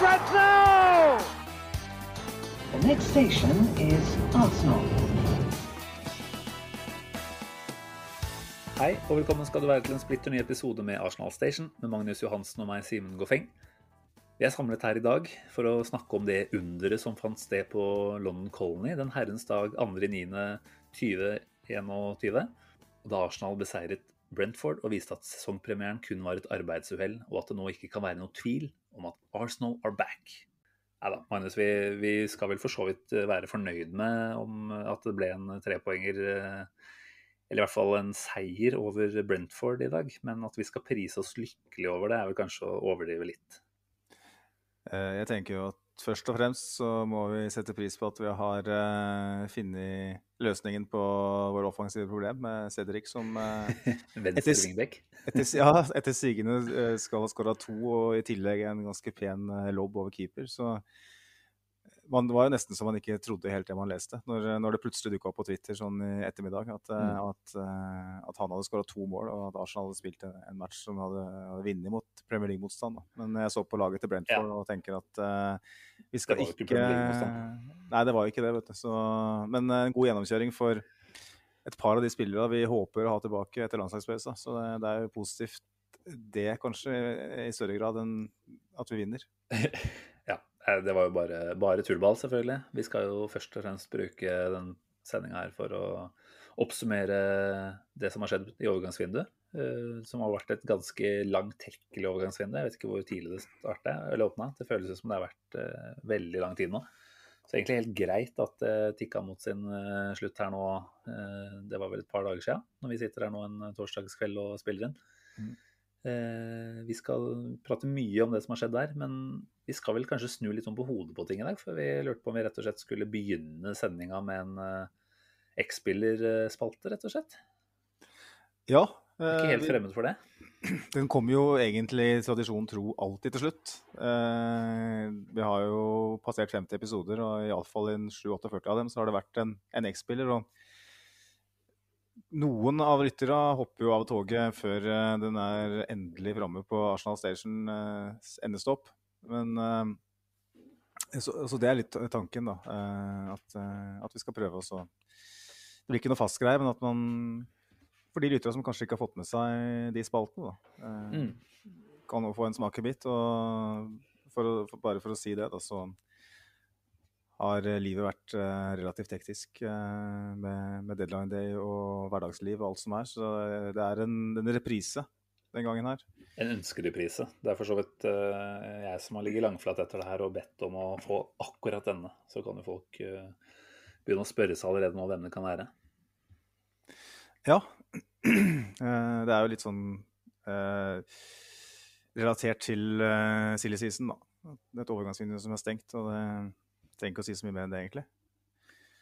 Now! The next station is Arsenal. Hei, og velkommen skal du være til en splitter ny episode med Arsenal Station med Magnus Johansen og meg, Simen Goffeng. Vi er samlet her i dag for å snakke om det underet som fant sted på London Colony den herrens dag 2.9.2021, da Arsenal beseiret Brentford og viste at sesongpremieren kun var et arbeidsuhell, og at det nå ikke kan være noe tvil om at Arsenal are back. Nei da, Magnus, vi, vi skal vel for så vidt være fornøyd med at det ble en trepoenger eh, eller i hvert fall en seier over Brentford i dag. Men at vi skal prise oss lykkelig over det, er vel kanskje å overdrive litt. Eh, Jeg tenker jo at først og fremst så må vi sette pris på at vi har uh, funnet løsningen på vår offensive problem med Cedric som uh, Etter- wingback. etter, ja, etter sigende uh, skal ha skåra to, og i tillegg en ganske pen lobb over keeper. Så man, det var jo nesten så man ikke trodde helt det man leste, når, når det plutselig dukka opp på Twitter sånn i ettermiddag at, uh, Mm. at, uh, at han hadde skåra to mål, og at Arsenal hadde spilt en, match som hadde, hadde vunnet mot Premier League-motstand. Men jeg så på laget til Brentford og tenker at uh, vi skal ikke Nei, det var jo ikke det, vet du. Så, men en god gjennomkjøring for et par av de spillerne vi håper å ha tilbake etter landslagspausen. Så det, det er jo positivt det, kanskje, i større grad enn at vi vinner. Eh, det var jo bare, bare tullball, selvfølgelig. Vi skal jo først og fremst bruke den sendinga her for å oppsummere det som har skjedd i overgangsvinduet. eh, Som har vært et ganske langtekkelig overgangsvindu. Jeg vet ikke hvor tidlig det startet, eller åpna. Det føles som det har vært eh, veldig lang tid nå. Så egentlig helt greit at det tikka mot sin slutt her nå. Det var vel et par dager siden, når vi sitter her nå en torsdagskveld og spiller inn. Eh, Vi skal prate mye om det som har skjedd der, men vi skal vel kanskje snu litt om på hodet på ting i dag. For vi lurte på om vi rett og slett skulle begynne sendinga med en eh, X-spillerspalte, rett og slett. Ja. Ikke eh, helt fremmed for det. Den kommer jo egentlig tradisjonen tro alltid til slutt. Eh, vi har jo passert 50 episoder, og iallfall i 7-48 av dem så har det vært en, en X-spiller. og Noen av rytterne hopper jo av toget før eh, den er endelig framme på Arsenal Station eh, endestopp. Men eh, så, så det er litt tanken, da. at, at vi skal prøve oss å Det blir ikke noe fast greie, men at man for de lyttere som kanskje ikke har fått med seg de spaltene, da, Mm. kan jo få en smakebit. Og for å, for, bare for å si det, da, så har eh, livet vært eh, relativt hektisk eh, med, med deadline day og hverdagsliv og alt som er. Så det er en, en reprise den gangen her. En ønskereprise. Det er for så vidt uh, jeg som har ligget langflat etter det her og bedt om å få akkurat denne. Så kan jo folk uh, begynne å spørre seg allerede nå hvem det kan være. Ja. Uh, det er jo litt sånn relatert til uh, silly season, da. Det er et overgangsvindu som er stengt. og det trenger ikke å si så mye mer enn det, egentlig.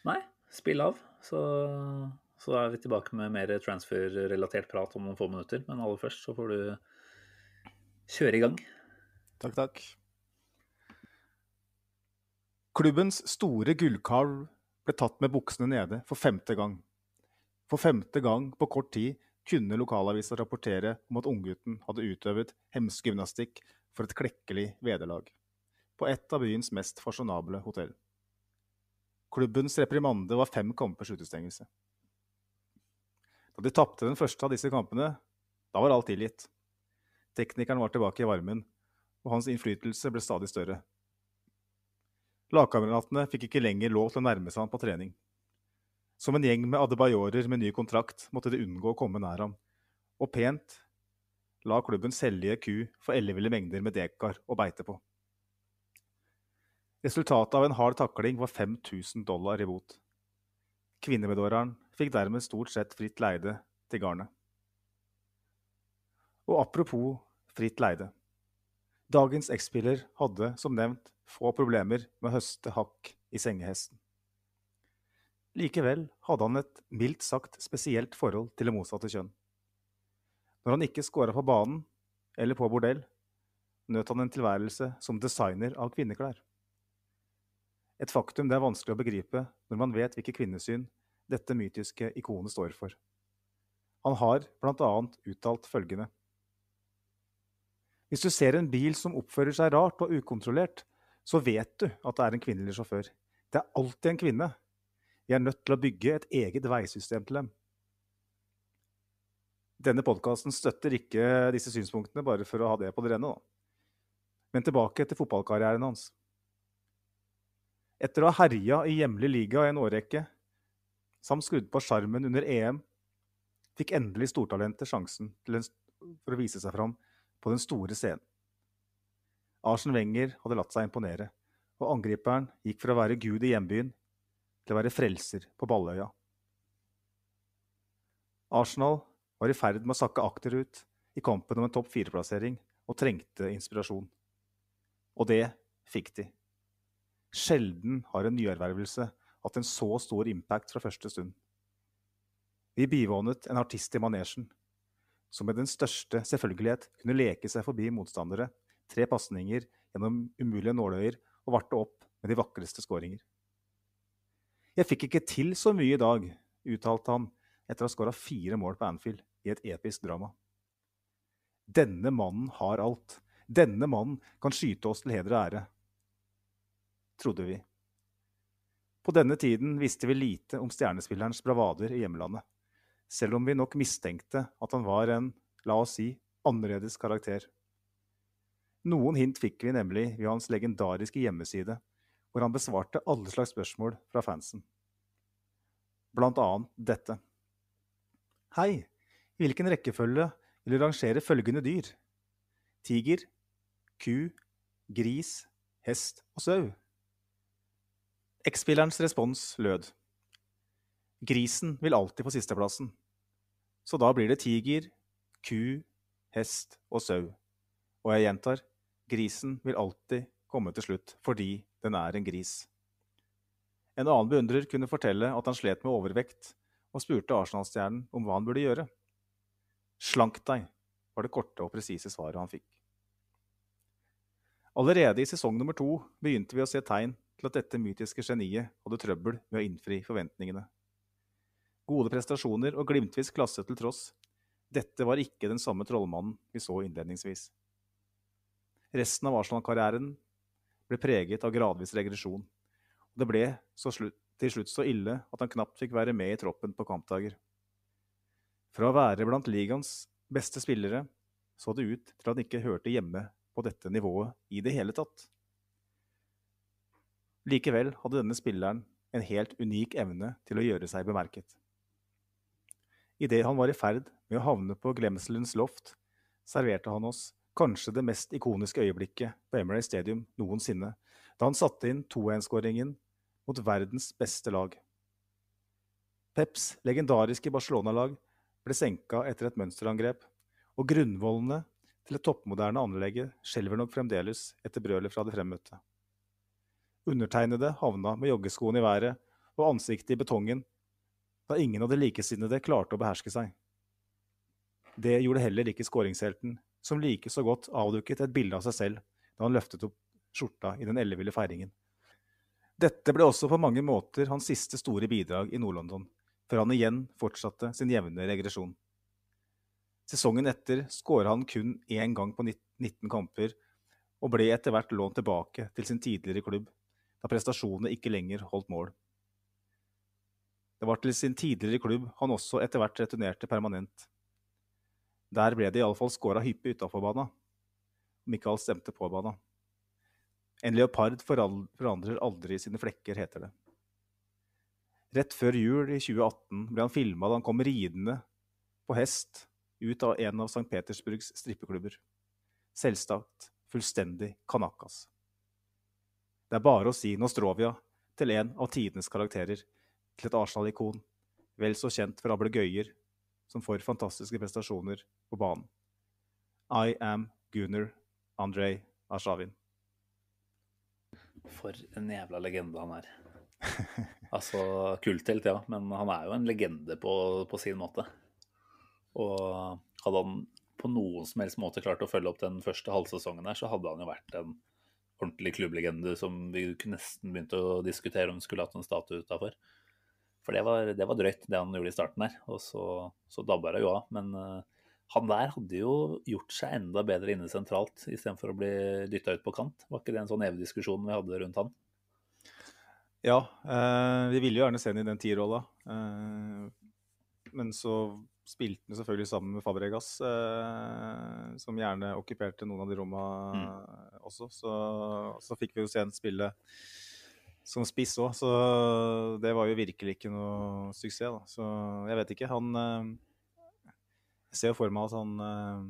Nei, spill av. Så, så er vi tilbake med mer transfer-relatert prat om noen få minutter. Men aller først så får du kjøre i gang. Takk, takk. Klubbens store gullkalv ble tatt med buksene nede for femte gang. For femte gang på kort tid kunne lokalavisa rapportere om at unggutten hadde utøvet hemsegymnastikk for et klekkelig vederlag. På et av byens mest fasjonable hotell. Klubbens reprimande var fem kampers utestengelse. Da de tapte den første av disse kampene, da var alt tilgitt. Teknikeren var tilbake i varmen, og hans innflytelse ble stadig større. Lagkameratene fikk ikke lenger lov til å nærme seg ham på trening. Som en gjeng med adebayorer med ny kontrakt måtte de unngå å komme nær ham, og pent la klubbens hellige ku få elleville mengder med dekar å beite på. Resultatet av en hard takling var 5000 dollar i bot. Kvinnemedåreren fikk dermed stort sett fritt leide til garnet. Og apropos fritt leide. Dagens X-spiller hadde, som nevnt, få problemer med å høste hakk i sengehesten. Likevel hadde han et mildt sagt spesielt forhold til det motsatte kjønn. Når han ikke scora på banen eller på bordell, nøt han en tilværelse som designer av kvinneklær. Et faktum det er vanskelig å begripe når man vet hvilke kvinnesyn dette mytiske ikonet står for. Han har annet uttalt følgende. Hvis du ser en bil som oppfører seg rart og ukontrollert, så vet du at det er en kvinnelig sjåfør. Det er alltid en kvinne. Vi er nødt til å bygge et eget veisystem til dem. Denne podkasten støtter ikke disse synspunktene, bare for å ha det på det rene. Men tilbake til fotballkarrieren hans. Etter å ha herja i hjemlig liga i en årrekke, samt skrudd på sjarmen under EM, fikk endelig stortalentet sjansen en, for å vise seg fram på den store scenen. Arsen Wenger hadde latt seg imponere, og angriperen gikk fra å være gud i hjembyen til å være frelser på Balløya. Arsenal var i ferd med å sakke akterut i kampen om en topp fire-plassering og trengte inspirasjon. Og det fikk de. Sjelden har en nyervervelse hatt en så stor impact fra første stund. Vi bivånet en artist i manesjen, som med den største selvfølgelighet kunne leke seg forbi motstandere, tre pasninger gjennom umulige nåløyer og varte opp med de vakreste skåringer. Jeg fikk ikke til så mye i dag, uttalte han etter å ha skåra fire mål på Anfield i et episk drama. Denne mannen har alt. Denne mannen kan skyte oss til heder og ære. Trodde vi. På denne tiden visste vi lite om stjernespillerens bravader i hjemlandet, selv om vi nok mistenkte at han var en, la oss si, annerledes karakter. Noen hint fikk vi nemlig ved hans legendariske hjemmeside, hvor han besvarte alle slags spørsmål fra fansen. Blant annet dette. Hei, hvilken rekkefølge vil du rangere følgende dyr? Tiger, ku, gris, hest og sau? X-spillerens respons lød. Grisen vil alltid få sisteplassen. Så da blir det tiger, ku, hest og sau. Og jeg gjentar, grisen vil alltid komme til slutt fordi den er en gris. En annen beundrer kunne fortelle at han slet med overvekt, og spurte Arsenal-stjernen om hva han burde gjøre. Slank deg, var det korte og presise svaret han fikk. Allerede i sesong nummer to begynte vi å se tegn til at dette mytiske geniet hadde trøbbel med å innfri forventningene. Gode prestasjoner og glimtvis klasse til tross, dette var ikke den samme trollmannen vi så innledningsvis. Resten av Arsenal-karrieren ble preget av gradvis regresjon. Og det ble slutt, til slutt så ille at han knapt fikk være med i troppen på kampdager. Fra å være blant ligaens beste spillere så det ut til at han ikke hørte hjemme på dette nivået i det hele tatt. Likevel hadde denne spilleren en helt unik evne til å gjøre seg bemerket. Idet han var i ferd med å havne på glemselens loft, serverte han oss kanskje det mest ikoniske øyeblikket på Emirates Stadium noensinne, da han satte inn 2-1-skåringen mot verdens beste lag. Peps legendariske Barcelona-lag ble senka etter et mønsterangrep, og grunnvollene til det toppmoderne anlegget skjelver nok fremdeles etter brølet fra det fremmøtte. Undertegnede havna med joggeskoene i været og ansiktet i betongen da ingen av de likesinnede klarte å beherske seg. Det gjorde heller ikke skåringshelten som like så godt avdukket et bilde av seg selv da han løftet opp skjorta i den elleville feiringen. Dette ble også på mange måter hans siste store bidrag i Nord-London, før han igjen fortsatte sin jevne regresjon. Sesongen etter skåra han kun én gang på 19 kamper, og ble etter hvert lånt tilbake til sin tidligere klubb, da prestasjonene ikke lenger holdt mål. Det var til sin tidligere klubb han også etter hvert returnerte permanent. Der ble det iallfall skåra hyppig utafor bana, om ikke alt stemte på bana. En leopard forandrer aldri sine flekker, heter det. Rett før jul i 2018 ble han filma da han kom ridende på hest ut av en av St. Petersburgs strippeklubber. Selvsagt fullstendig kanakas. Det er bare å si Nostrovia til en av tidenes karakterer, til et Arsenal-ikon, vel så kjent for ablegøyer som for fantastiske prestasjoner på banen. I am Gunnar Andrej Arshavin. For en jævla legende han er. Altså, kulthelt, ja, men han er jo en legende på, på sin måte. Og hadde han på noen som helst måte klart å følge opp den første halvsesongen her, så hadde han jo vært en ordentlig klubblegende som vi nesten begynte å diskutere om skulle hatt en statue utafor. For det var, det var, drøyt, det han gjorde i starten der. Og så, så dabba det jo av. Men uh, han der hadde jo gjort seg enda bedre inne sentralt istedenfor å bli dytta ut på kant. Var ikke det en sånn evig diskusjon vi hadde rundt han? Ja, uh, vi ville jo gjerne se ham i den tierrolla. Eh, men så spilte han selvfølgelig sammen med Fabregas, eh, som gjerne okkuperte noen av de rommene mm. også. Så, så, fikk vi jo sent spille som spiss òg, så det var jo virkelig ikke noe suksess. Da. Så jeg vet ikke. Han eh, Jeg ser jo for meg at han eh,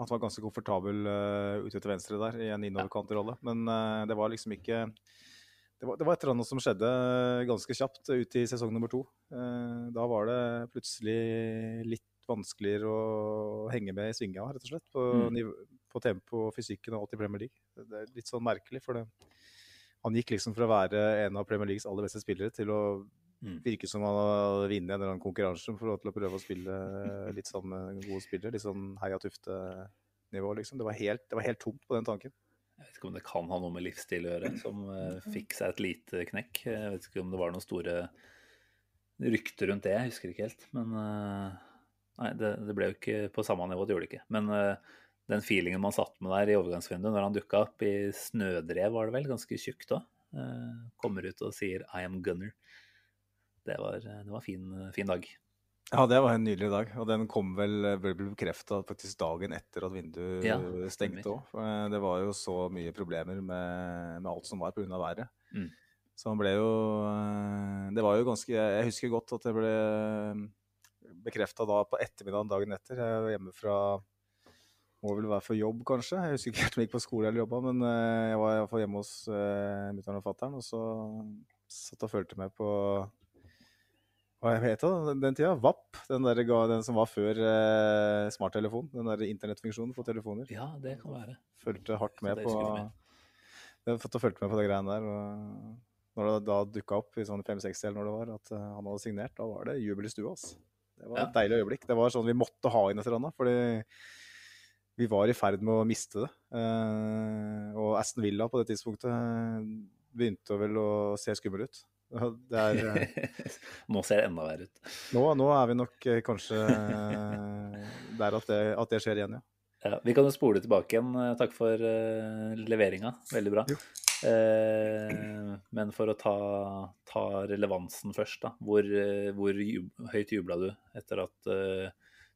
han var ganske komfortabel uh, ute til venstre der i en innoverkantrolle. Men uh, det var liksom ikke det var, det var, et eller annet som skjedde ganske kjapt ut i sesong nummer to. Uh, da var det plutselig litt vanskeligere å henge med i svinga, rett og slett. På, mm. på tempo og fysikken og alt i Premier League. Det er litt sånn merkelig, for det, han gikk liksom fra å være en av Premier Leagues aller beste spillere til å mm. virke som han hadde vunnet en eller annen konkurranse for å prøve å spille litt sammen med gode spillere. Litt sånn Heia Tufte-nivå, liksom. Det var, helt, det var helt tomt på den tanken. Jeg vet ikke om det kan ha noe med livsstil å gjøre, som uh, fikk seg et lite knekk. Jeg vet ikke om det var noen store rykter rundt det, jeg husker ikke helt. Men uh, nei, det, det, ble jo ikke på samme nivå, det gjorde det ikke. Men uh, den feelingen man satt med der i overgangsvinduet når han dukka opp i snødrev, var det vel, ganske tjukt òg. Kommer ut og sier 'I am gunner'. Det var, det var fin, fin dag. Ja, det var en nydelig dag. Og den kom vel, ble bekrefta faktisk dagen etter at vinduet ja, stengte òg. Eh, det var jo så mye problemer med, med alt som var pga. været. Mm. Så han ble jo eh, Det var jo ganske Jeg husker godt at det ble bekrefta da på ettermiddagen dagen etter. Jeg var hjemme fra må vel være for jobb, kanskje. Jeg husker ikke helt om jeg gikk på skole eller jobba, men eh, jeg var iallfall hjemme hos mutter'n og fatter'n, og så satt og fulgte med på hva het det den tida? VAP, den, der, den som var før eh, smarttelefon. Den der internettfunksjonen for telefoner. Ja, det kan være. Fulgte hardt med på har fått med på de greiene der. og Når det da dukka opp i sånn 560 eller når det var, at uh, han hadde signert, da var det jubel i stua. Altså. Det var ja. et deilig øyeblikk. Det var sånn vi måtte ha inn et eller annet. fordi vi var i ferd med å miste det. Eh, og Aston Villa på det tidspunktet begynte vel å se skummel ut. Er, eh, nå ser det enda verre ut. Nå, nå, er vi nok eh, kanskje eh, der at det, at det skjer igjen, ja. ja. Vi kan jo spole tilbake igjen. Takk for uh, leveringa. Veldig bra. Uh, men for å ta, ta, relevansen først, da. Hvor, uh, hvor høyt jubla du etter at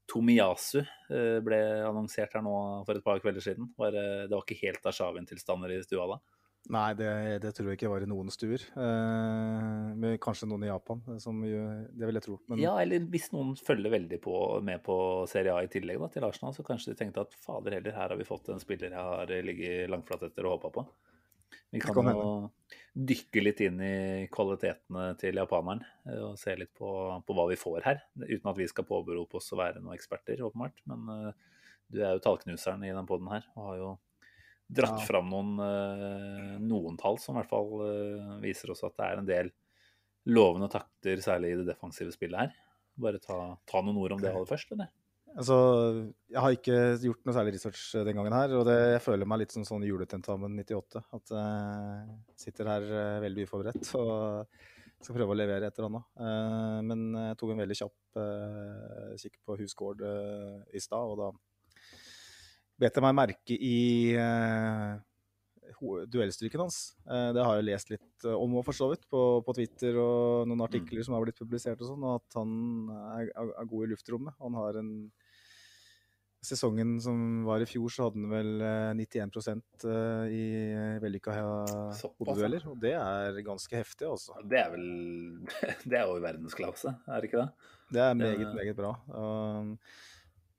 Tomiyasu ble annonsert her nå for et par kvelder siden? Var, det var ikke helt Ashavin-tilstander i stua da? Nei, det, det, tror jeg ikke var i noen stuer. Eh, med kanskje noen i Japan, som det vil jeg tro. Men... Ja, eller hvis noen følger veldig på, med på Serie A i tillegg da, til Arsenal, så kanskje de tenkte at fader heller, her har vi fått en spiller jeg har ligget langflat etter og håpa på. Vi kan, kan jo dykke litt inn i kvalitetene til japaneren eh, og se litt på, på, hva vi får her. Uten at vi skal påberope oss å være noen eksperter, åpenbart. Men uh, du er jo tallknuseren i den poden her og har jo dratt ja. fram noen, eh, noen, tall som i hvert fall eh, viser oss at det er en del lovende takter, særlig i det defensive spillet her. Bare ta, ta noen ord om det aller først, eller? Altså, jeg har ikke gjort noe særlig research eh, den gangen her, og det, jeg føler meg litt som sånn juletentamen 98. At jeg sitter her veldig uforberedt og skal prøve å levere et eller annet. Men jeg tok en veldig kjapp kikk på Husgård i stad, og da bet jeg meg merke i uh, duellstryken hans. Uh, det har jeg lest litt om om for så vidt, på, på, Twitter og noen mm. artikler mm. som har blitt publisert og sånn, og at han er, er, god i luftrommet. Han har en Sesongen som var i fjor, så hadde han vel 91% i vellykka hodedueller. Og det er ganske heftig, altså. Det er vel Det er jo verdensklasse, er det ikke det? Det er meget, meget bra.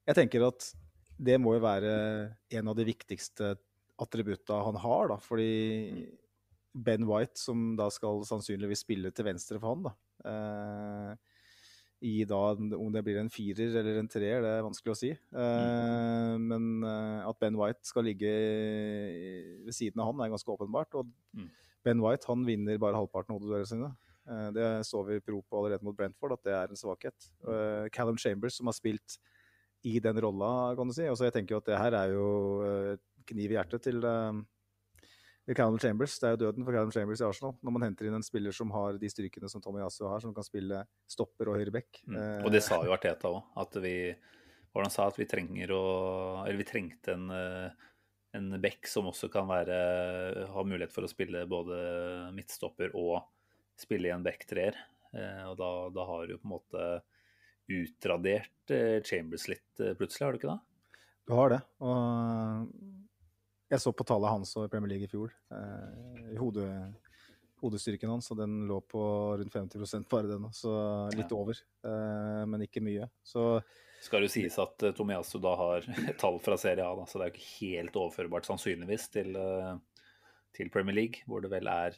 jeg tenker at det må jo være en av de viktigste attributta han har, da. Fordi Ben White, som da skal sannsynligvis spille til venstre for han, da. Eh, I da, om det blir en firer eller en treer, det er vanskelig å si. Eh, men eh, at Ben White skal ligge ved siden av han, er ganske åpenbart. Og Mm. Ben White han vinner bare halvparten av hodeduellene sine. Eh, Det så vi pro på allerede mot Brentford, at det er en svakhet. Eh, Callum Chambers, som har spilt i den rolla, kan du si. Og så jeg tenker jo at det her er jo eh, kniv i hjertet til eh, Callum Chambers. Det er jo døden for Callum Chambers i Arsenal. Når man henter inn en spiller som har de styrkene som Tommy Yasu har, som kan spille stopper og høyre back. Mm. Eh, Og det sa jo Arteta òg, at vi hvordan sa at vi trenger å Eller vi trengte en, eh, en back som også kan være ha mulighet for å spille både midtstopper og spille i en back-treer. Eh, og da, da har du på en måte utradert eh, Chambers litt eh, plutselig, har du ikke det? Du har det. Og jeg så på tallet hans over Premier League i fjor. Eh, hode, hodestyrken hans, og den lå på rundt 50% bare den. Så litt Ja. over, eh, men ikke mye. Så Skal det sies at Tomiasu Tomiyasu da har tall fra Serie A, da, så det er jo ikke helt overførbart sannsynligvis til, eh, til Premier League, hvor det vel er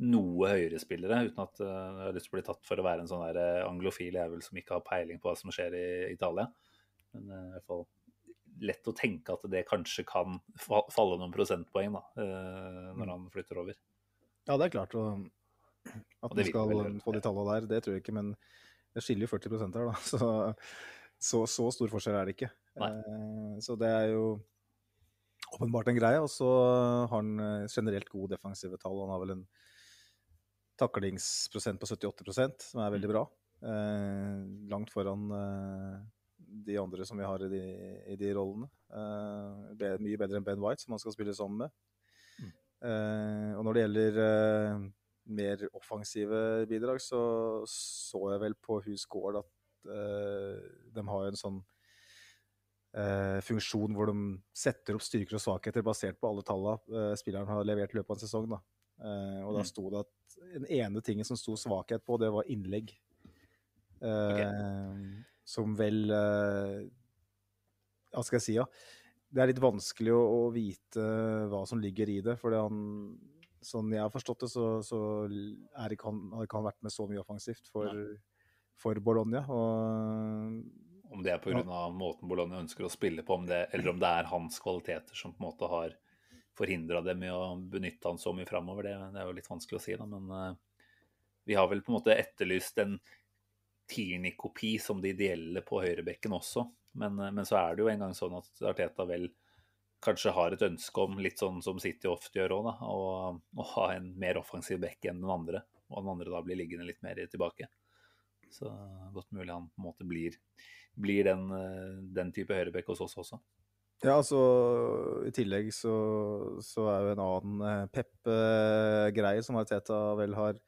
noe høyere spillere, uten at eh, jeg har lyst til å bli tatt for å være en sånn der eh, anglofil jævel som ikke har peiling på hva som skjer i Italia. Men eh, i hvert fall lett å tenke at det kanskje kan falle noen prosentpoeng da, når han flytter over. ja, det er klart. Og, at vil skal få de tallene der, det tror jeg ikke. Men det skiller jo 40 her, da. Så, så, så stor forskjell er det ikke. Nei. Så det er jo åpenbart en greie. Og så har han generelt gode defensive tall. Han har vel en taklingsprosent på 78% som er veldig bra. Eh, langt foran eh, de andre som vi har i de, i de rollene. Eh, mye bedre enn Ben White, som han skal spille sammen med. Eh, og når det gjelder eh, mer offensive bidrag, så så jeg vel på Who's Scored at eh, de har en sånn eh, funksjon hvor de setter opp styrker og svakheter basert på alle tallene spilleren har levert i løpet av en sesong. Da. Eh, og da Mm. sto det at den ene tingen som sto svakhet på, det var innlegg. Eh, Som vel eh, Hva skal jeg si, ja. Det er litt vanskelig å, å vite hva som ligger i det. For sånn jeg har forstått det, så, så er ikke han, har ikke han vært med så mye offensivt for, for Bologna. Og Om det er pga. av måten Bologna ønsker å spille på, om det, eller om det er hans kvaliteter som på en måte har forhindra dem i å benytte han så mye framover, det, det er jo litt vanskelig å si. da, Men eh, vi har vel på en måte etterlyst en Tierney-kopi som det ideelle på høyrebekken også. Men, eh, men så er det jo en gang sånn at Arteta vel kanskje har et ønske om, litt sånn som City ofte gjør òg, å, å ha en mer offensiv bekk enn den andre. Og den andre da blir liggende litt mer tilbake. Så godt mulig han på en måte blir, blir den, eh, den type høyrebekk hos oss også. Ja, altså i tillegg så, så er jo en annen eh, Pep-greie som Arteta vel har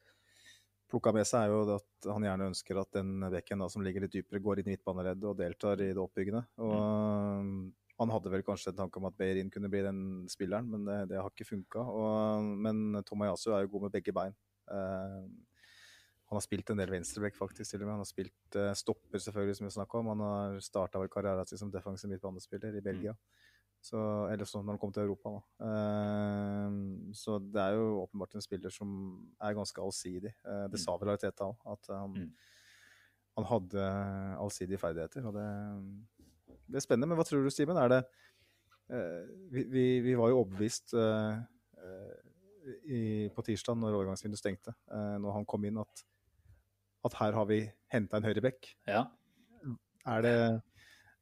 plukka med seg, er jo at han gjerne ønsker at den bekken da, som ligger litt dypere, går inn i midtbaneleddet og deltar i det oppbyggende. Og Han hadde vel kanskje en tanke om at Beirin kunne bli den spilleren, men det, det har ikke funka. Men Tomayasu er jo god med begge bein. Eh, han har spilt en del venstreback, faktisk. til og med. Han har spilt uh, stopper, selvfølgelig, som vi snakka om. Han har starta vel karrieren sin som defensiv midtbanespiller i Belgia. Så, eller sånn når han kom til Europa. Da. Uh, så det er jo åpenbart en spiller som er ganske allsidig. Uh, det Mm. sa vel Ariteta òg, at han, Mm. han hadde allsidige ferdigheter. Og det, det er spennende. Men hva tror du, Steven? Er det eh, vi, vi, vi var jo overbevist eh, eh, i, på tirsdag når overgangsvinduet stengte, eh, når han kom inn, at, at her har vi henta en høyrebekk. Ja. Er det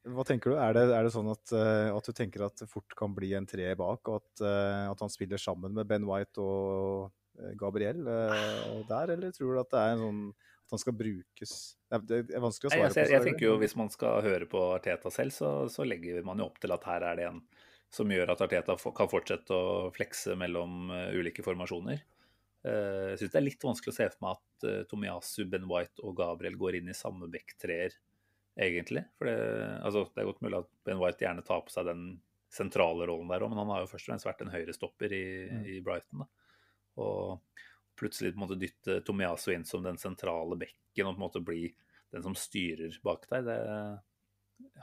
Hva tenker du? Er det, er det sånn at, eh, at du tenker at det fort kan bli en tre bak, og at, eh, at han spiller sammen med Ben White og eh, Gabriel eh, der, eller tror du at det er en sånn at han skal brukes Det er, vanskelig å Nei, svare jeg, ser- på. jeg tenker jo Hvis man skal høre på Arteta selv, så, så legger man jo opp til at her er det en som gjør at Arteta kan fortsette å flekse mellom ulike formasjoner. Eh, jeg syns det er litt vanskelig å se for meg at uh, Tomiyasu, Ben White og Gabriel går inn i samme bekktreer, egentlig. For det, altså, det er godt mulig at Ben White gjerne tar på seg den sentrale rollen der òg, men han har jo først og fremst vært en høyrestopper i, Mm. i Brighton. Da. Og plutselig på en måte dytte Tomiyasu inn som den sentrale bekken og på en måte bli den som styrer bak deg, det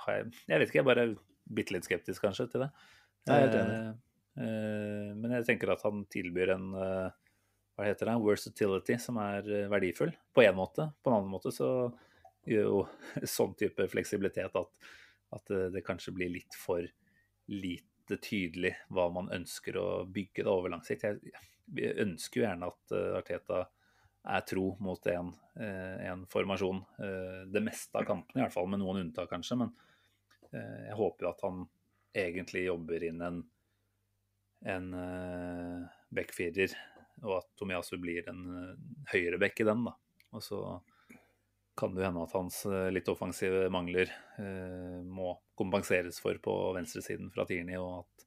har jeg Jeg vet ikke, jeg er bare bitte litt skeptisk kanskje til det. Jeg er helt enig. Eh, eh, men jeg tenker at han tilbyr en eh, hva heter det, versatility som er eh, verdifull på én måte. På en annen måte så gjør jo sånn type fleksibilitet at, at eh, det kanskje blir litt for lite tydelig hva man ønsker å bygge da, over lang sikt. Jeg, ønsker jo gjerne at uh, Arteta er tro mot en, en formasjon. det meste av kampene, i hvert fall med noen unntak kanskje. Men jeg håper jo at han egentlig jobber inn en, en backfirer, og at Tomiasu blir en høyere back i den. da. Og så kan det hende at hans eh, litt offensive mangler eh, må kompenseres for på venstresiden fra Tierney, og at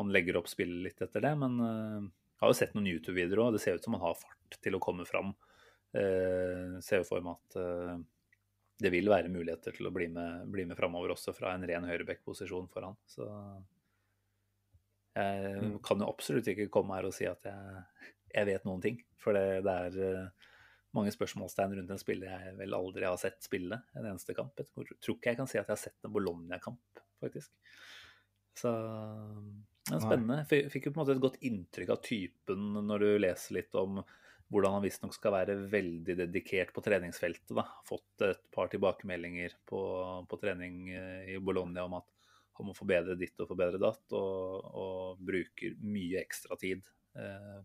man legger opp spillet litt etter det. Men eh, jeg har jo sett noen YouTube-videoer òg. Det ser ut som man har fart til å komme fram. Eh, ser jo for meg at eh, det vil være muligheter til å bli med, bli med framover også fra en ren høyreback-posisjon for han. Så jeg mm. kan jo absolutt ikke komme her og si at jeg, jeg vet noen ting. For det, det er eh, mange spørsmålstegn rundt en spiller jeg vel aldri har sett spille en eneste kamp. Jeg tror ikke jeg kan si at jeg har sett en Bologna-kamp, faktisk. Så det er spennende. Jeg fikk jo på en måte et godt inntrykk av typen når du leser litt om hvordan han visstnok skal være veldig dedikert på treningsfeltet. Da. Fått et par tilbakemeldinger på, på, trening eh, i Bologna om at han må forbedre ditt og forbedre datt, og, og bruker mye ekstra tid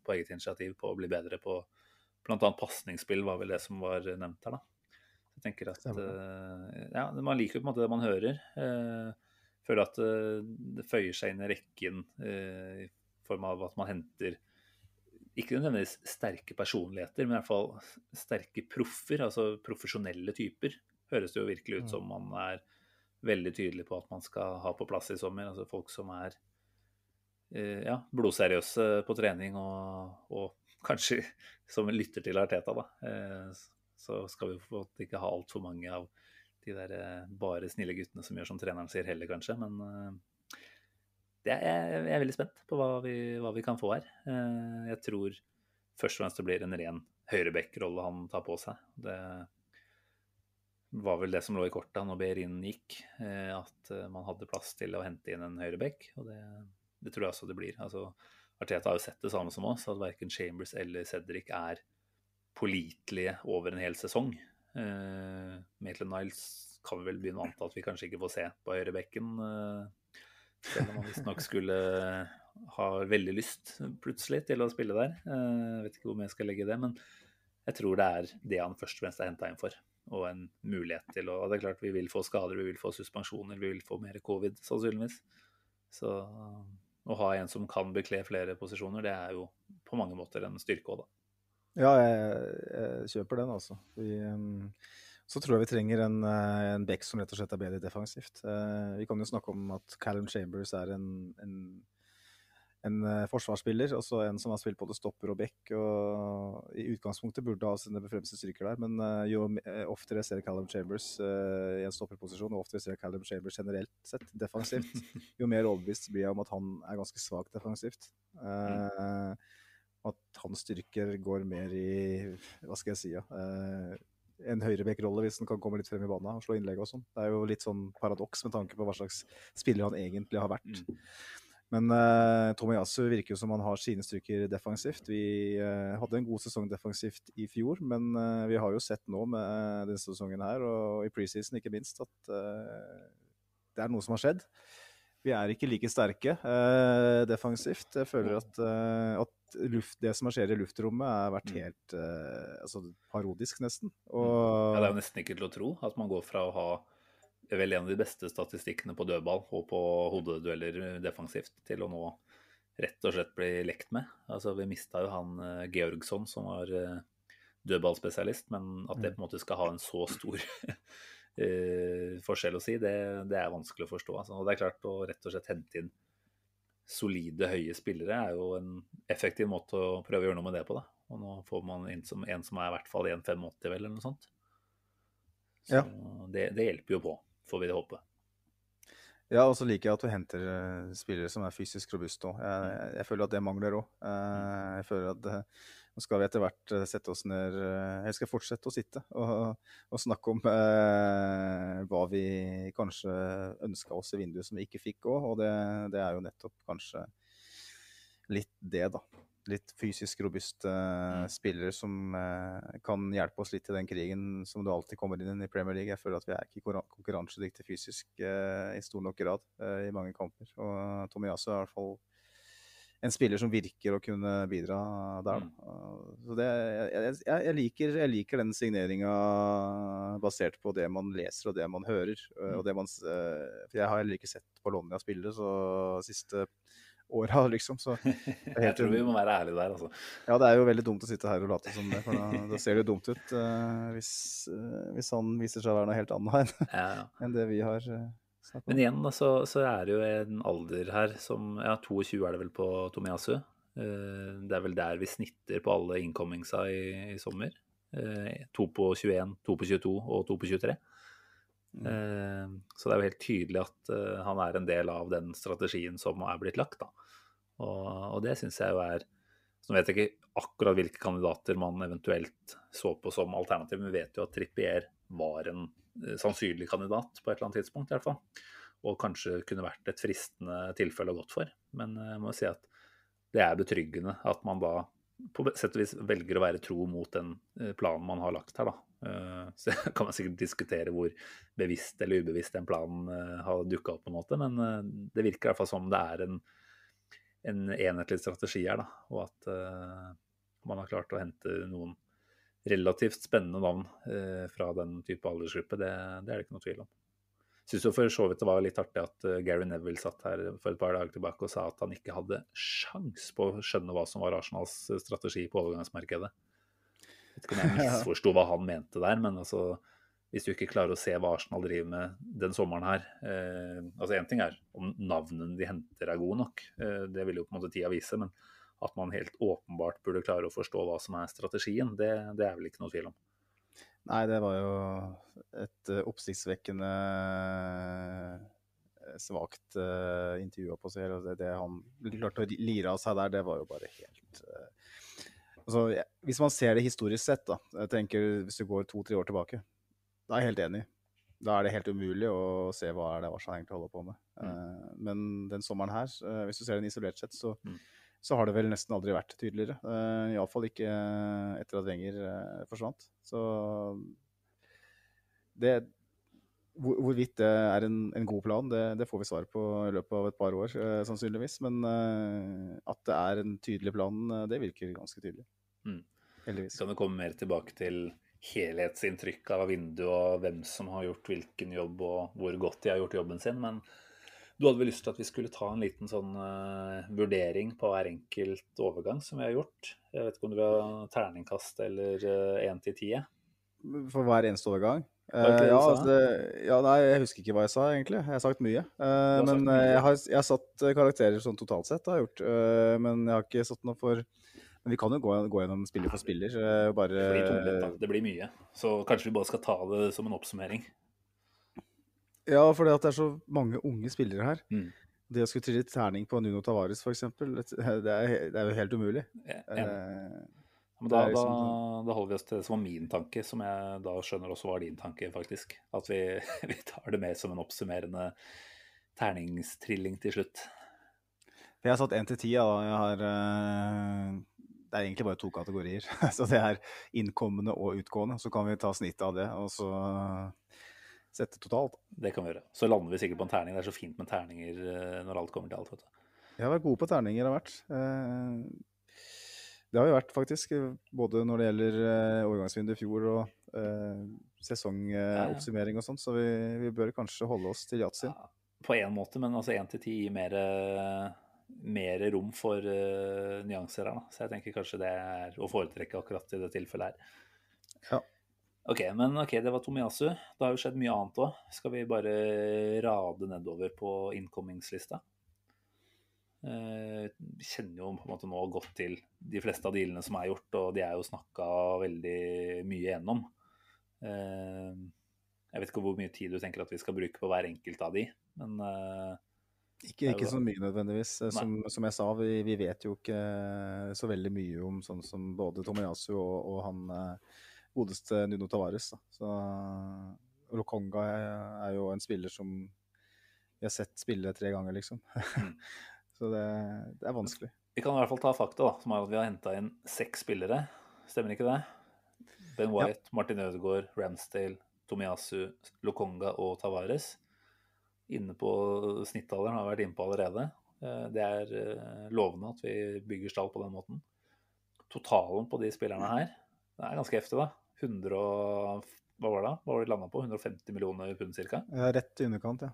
på eget initiativ på å bli bedre på annet pasningsspill var vel det som var nevnt her, da. Jeg tenker at uh, Ja, man liker på en måte det man hører. Uh, føler at det føyer seg inn i rekken i form av at man henter ikke nødvendigvis sterke personligheter, men i hvert fall sterke proffer, altså profesjonelle typer. Høres det jo virkelig ut mm. som man er veldig tydelig på at man skal ha på plass i sommer. Altså folk som er ja, blodseriøse på trening og, og kanskje som lytter til Arteta, da, eh, så skal vi ikke ha altfor mange av de der eh, bare snille guttene som gjør som treneren sier heller, kanskje. Men eh, er, jeg er veldig spent på hva vi, hva vi, kan få her. Jeg tror først og fremst det blir en ren høyreback-rolle han tar på seg. Det var vel det som lå i kortet når Behrin gikk, at man hadde plass til å hente inn en høyreback. Og det, det tror jeg også det blir. Altså, Arteta har jo sett det samme som oss, at verken Chambers eller Cedric er pålitelige over en hel sesong. Uh, Maitland Niles kan vi vel begynne å anta at vi kanskje ikke får se på høyrebekken. Uh, selv om han visstnok skulle ha veldig lyst plutselig til å spille der. Uh, vet ikke hvor mye jeg skal legge i det, men jeg tror det er det han først og fremst er henta inn for. Og en mulighet til å og Det er klart vi vil få skader, vi vil få suspensjoner, vi vil få mer covid sannsynligvis. Så å ha en som kan bekle flere posisjoner, det er jo på mange måter en styrke òg, da. Ja, jeg, jeg, kjøper den, altså. Vi, um, så tror jeg vi trenger en, eh, en back som rett og slett er bedre defensivt. Uh, vi kan jo snakke om at Callum Chambers er en, en en forsvarsspiller, og så en som har spilt både stopper og back. og I utgangspunktet burde ha sine fremste styrker der, men uh, jo uh, oftere jeg ser Callum Chambers i en stopperposisjon, og oftere jeg ser Callum Chambers generelt sett defensivt, jo mer overbevist blir jeg om at han er ganske svak defensivt. at hans styrker går mer i Hva skal jeg si? Ja, en høyreback-rolle hvis han kan komme litt frem i banen og slå innlegg og sånn. Det er jo litt sånn paradoks med tanke på hva slags spiller han egentlig har vært. Mm. Men uh, Tomiyasu virker jo som han har sine styrker defensivt. Vi uh, hadde en god sesong defensivt i fjor, men uh, vi har jo sett nå med uh, denne sesongen her, og i preseason ikke minst, at det er noe som har skjedd. Vi er ikke like sterke defensivt. Jeg føler at, at luft, det som skjer i luftrommet, har vært mm. helt altså, parodisk, nesten. Og, ja, det er jo nesten ikke til å tro at man går fra å ha vel en av de beste statistikkene på dødball og på hodedueller defensivt til å nå rett og slett bli lekt med. Altså, vi mista jo han uh, Georgsson, som var uh, dødballspesialist, men at det mm. på en måte skal ha en så stor uh, forskjell å si, det, det, er vanskelig å forstå. Altså. Og det er klart å rett og slett hente inn solide, høye spillere er jo en effektiv måte å prøve å gjøre noe med det på. Da. Og nå får man inn som, en som er i hvert fall 1,85 vel, eller noe sånt. Så ja. det, det hjelper jo på får vi det håpe. Ja, og så liker jeg at du henter uh, spillere som er fysisk robuste òg. Jeg, jeg, føler at det mangler òg. Eh, jeg føler at uh, nå skal vi etter hvert sette oss ned Jeg skal fortsette å sitte og, og snakke om hva vi kanskje ønska oss i vinduet som vi ikke fikk òg. Og det, det, er jo nettopp kanskje litt det, da. Litt fysisk robuste uh, spillere som uh, kan hjelpe oss litt i den krigen som du alltid kommer inn i Premier League. Jeg føler at vi er ikke konkurran- konkurransedyktige fysisk uh, i stor nok grad i mange kamper. Og Tomiyasu er i hvert fall en spiller som virker å kunne bidra der. Mm. Så det, jeg, jeg, liker, jeg liker den signeringa basert på det man leser og det man hører. uh, Og det man, for jeg har heller ikke sett Bologna spille så siste åra, liksom. Så Jeg tror vi må være ærlige der, altså. ja, det er jo veldig dumt å sitte her og late som det, for da, da ser det jo dumt ut uh, hvis, uh, hvis han viser seg å være noe helt annet enn Ja, ja. enn det vi har uh, snakket om. Men igjen da, så, så er det jo en alder her som Ja, 22 er det vel på Tomiyasu. Det er vel der vi snitter på alle incomingsa i, i sommer. To på 21, to på 22 og to på 23. Eh, Så det er jo helt tydelig at eh, han er en del av den strategien som er blitt lagt. da. Og, og det syns jeg jo er Så vet jeg ikke akkurat hvilke kandidater man eventuelt så på som alternativ, men vi vet jo at Trippier var en eh, sannsynlig kandidat på et eller annet tidspunkt, i hvert fall. Og kanskje kunne vært et fristende tilfelle å gått for. Men jeg må jo si at det er betryggende at man da på sett og vis velger å være tro mot den eh, planen man har lagt her, da. Eh, Så kan man sikkert diskutere hvor bevisst eller ubevisst den planen eh, har dukka opp, på en måte, men det virker i hvert fall som det er en, en enhetlig strategi her, da. Og at man har klart å hente noen relativt spennende navn fra den type aldersgruppe, det, det er det ikke noe tvil om. Syns jo for så vidt det var litt artig at eh, Gary Neville satt her for et par dager tilbake og sa at han ikke hadde sjans på å skjønne hva som var Arsenals eh, strategi på overgangsmarkedet. Jeg vet ikke om jeg misforsto hva han mente der, men altså hvis du ikke klarer å se hva Arsenal driver med den sommeren her eh, altså Én ting er om navnene de henter er gode nok, eh, det vil jo på en måte tida vise. Men at man helt åpenbart burde klare å forstå hva som er strategien, det, det er vel ikke noe tvil om. Nei, det var jo et uh, oppsiktsvekkende uh, svakt uh, intervju på seg. Og det, det han klarte å lire av seg der, det var jo bare helt altså, Hvis man ser det historisk sett, da, jeg tenker hvis du går to-tre år tilbake, da er jeg helt enig. Da er det helt umulig å se hva er det Arsenal egentlig holder på med. Uh, men den sommeren her, hvis du ser den isolert sett, så, Mm. Så har det vel nesten aldri vært tydeligere. Uh, Iallfall ikke etter at Wenger uh, forsvant. Så det hvor, Hvorvidt det er en, en god plan, det, det, får vi svar på i løpet av et par år, sannsynligvis. Men at det er en tydelig plan, det virker ganske tydelig. Mm. Heldigvis. Kan vi komme mer tilbake til helhetsinntrykk av vinduet og hvem som har gjort hvilken jobb og hvor godt de har gjort jobben sin. Men du hadde vel lyst til at vi skulle ta en liten sånn uh, vurdering på hver enkelt overgang som vi har gjort? Jeg vet ikke om du vil ha terningkast eller én til ti? For hver eneste overgang? Uh, ja, det ja, nei, jeg husker ikke hva jeg sa, egentlig. Jeg har sagt mye. Uh, har men mye. eh, jeg, har, jeg har satt eh, karakterer sånn totalt sett, har jeg gjort. Uh, men jeg har ikke satt noe for Men vi kan jo gå, gå gjennom spiller for spiller. eh, bare Det blir tomlet. Det blir mye. Så kanskje vi bare skal ta det som en oppsummering. Ja, for at det er så mange unge spillere her. Mm. Det å skulle trille terning på Nuno Tavares, f.eks., det, det, er det er jo helt umulig. Ja. Eh, Men da, da, liksom da holder vi oss til det som var min tanke, som jeg da skjønner også var din tanke, faktisk. At vi, vi tar det med som en oppsummerende terningstrilling til slutt. Jeg har satt én til ti. Eh, Det er egentlig bare to kategorier. så det er innkommende og utgående. Så kan vi ta snittet av det, og så sette totalt. Det kan vi gjøre. Så lander vi sikkert på en terning. Det er så fint med terninger eh, når alt kommer til alt. vet du. Jeg har vært gode på terninger, har vært. Eh, Det har vi vært, faktisk. Både når det gjelder overgangsvinduet i fjor og eh, sesongoppsummering og sånn. Så vi, vi bør kanskje holde oss til yatzy. Ja, på én måte, men altså én til ti gir mer, eh, mer rom for eh, nyanser her. Da. Så jeg tenker kanskje det er å foretrekke akkurat i det tilfellet her. Ja. Ok, men ok, det var Tomiyasu. Det har jo skjedd mye annet òg. Skal vi bare rade nedover på incomingslista? Eh, kjenner jo på en måte nå godt til de fleste av dealene som er gjort, og de er jo snakka veldig mye gjennom. Eh, Jeg vet ikke hvor mye tid du tenker at vi skal bruke på hver enkelt av de, men eh, Ikke, ikke så mye nødvendigvis. Eh, Som, som jeg sa, vi, vi vet jo ikke så veldig mye om sånn som både Tomiyasu og, og han eh, godeste Nuno Tavares. Så Lokonga er, jo en spiller som vi har sett spille tre ganger, liksom. Mm. Så det, det er vanskelig. Vi kan i hvert fall ta fakta, da, som er at vi har henta inn seks spillere. Stemmer ikke det? Ben White, Martin Ødegaard, Ramsdale, Tomiyasu, Lokonga og Tavares. Inne på snittalderen har vi vært inne på allerede. Eh, Det er eh, lovende at vi bygger stall på den måten. Totalen på de spillerne her det er ganske heftig, da. 100 og, Hva var det? da? Hva var det de landa på? 150 millioner pund ca. Ja, rett i underkant, ja.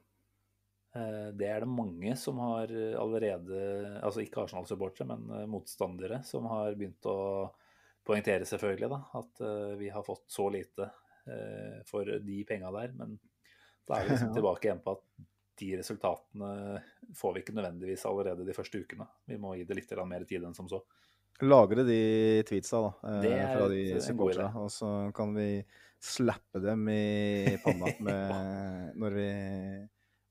Eh, Det er det mange som har allerede, altså ikke Arsenal-supportere, men eh, motstandere, som har begynt å poengtere, selvfølgelig, da, at eh, vi har fått så lite eh, for de penga der. Men da er vi liksom tilbake igjen på at de resultatene får vi ikke nødvendigvis allerede de første ukene. Vi må gi det litt mer tid enn som så. Lagre de tweetsa da, eh, fra de et- supporterne, og så kan vi slappe dem i panna med, når vi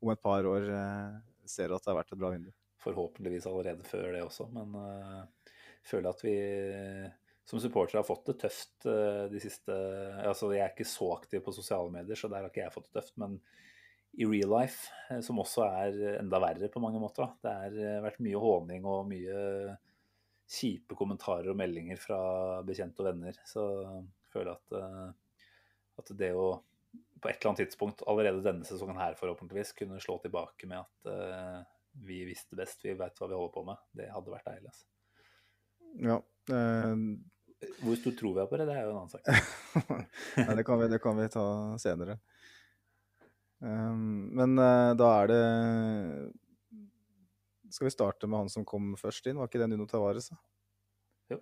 om et par år eh, ser at det har vært et bra vindu. Forhåpentligvis allerede før det også, men uh, føler at vi som supportere har fått det tøft uh, de siste Altså, jeg er ikke så aktiv på sosiale medier, så der har ikke jeg fått det tøft. Men i real life, eh, som også er enda verre på mange måter, da. Det har eh, vært mye håning og mye kjipe kommentarer og meldinger fra bekjente og venner. Så jeg føler at, eh, at det å på et eller annet tidspunkt allerede denne sesongen her forhåpentligvis kunne slå tilbake med at eh, vi visste best, vi veit hva vi holder på med, det hadde vært deilig. Altså. Ja, eh, Hvor stor tror vi er på det, det er jo en annen sak. Nei, det, kan vi, det kan vi ta senere. Um, men uh, da er det Skal vi starte med han som kom først inn? Var ikke det Nuno Tavares? da? Jo.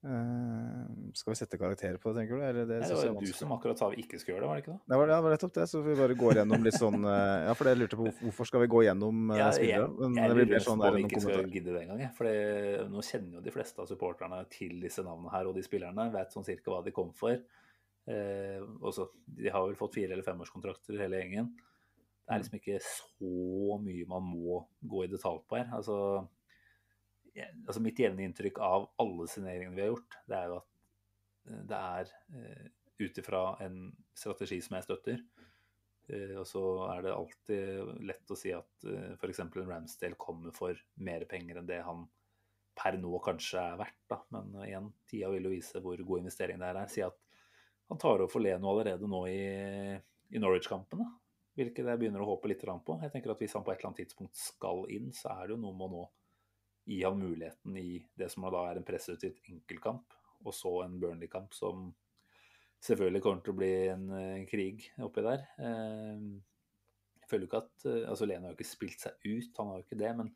Uh, skal vi sette karakter på det, tenker du? Eller det Nei, det var jo du som akkurat sa vi ikke skulle gjøre det, var det ikke det? Det var, ja, det var nettopp det, så vi bare går gjennom litt sånn eh, Ja, for jeg lurte på hvorfor- skal vi gå gjennom eh, Ja, jeg, spillere? Men jeg det blir sånn der noen kommentarer. gidde det engang. jeg. For nå kjenner jo de fleste av supporterne til disse navnene her, og de spillerne vet sånn cirka hva de kom for. Eh, også, de har vel fått fire- eller femårskontrakter, hele gjengen. Det er liksom ikke så mye man må gå i detalj på her. Altså, altså Mitt jevne inntrykk av alle signeringene vi har gjort, det er jo at eh, det er eh, ut ifra en strategi som jeg støtter. Eh, og så er det alltid lett å si at f.eks. en Ramsdale kommer for mer penger enn det han per nå kanskje er verdt. Da. Men igjen, tida vil jo vise hvor god investering det er. Si at han tar over for Leno allerede nå i, i Norwich-kampen. Hvilket jeg begynner å håpe litt på. Jeg tenker at Hvis han på et eller annet tidspunkt skal inn, så er det jo noe med å nå gi han muligheten i det som da er en presseutgitt enkeltkamp, og så en Burnley-kamp som selvfølgelig kommer til å bli en, eh, krig oppi der. Eh, Jeg føler jo ikke at eh, altså Leno har jo ikke spilt seg ut, han har jo ikke det, men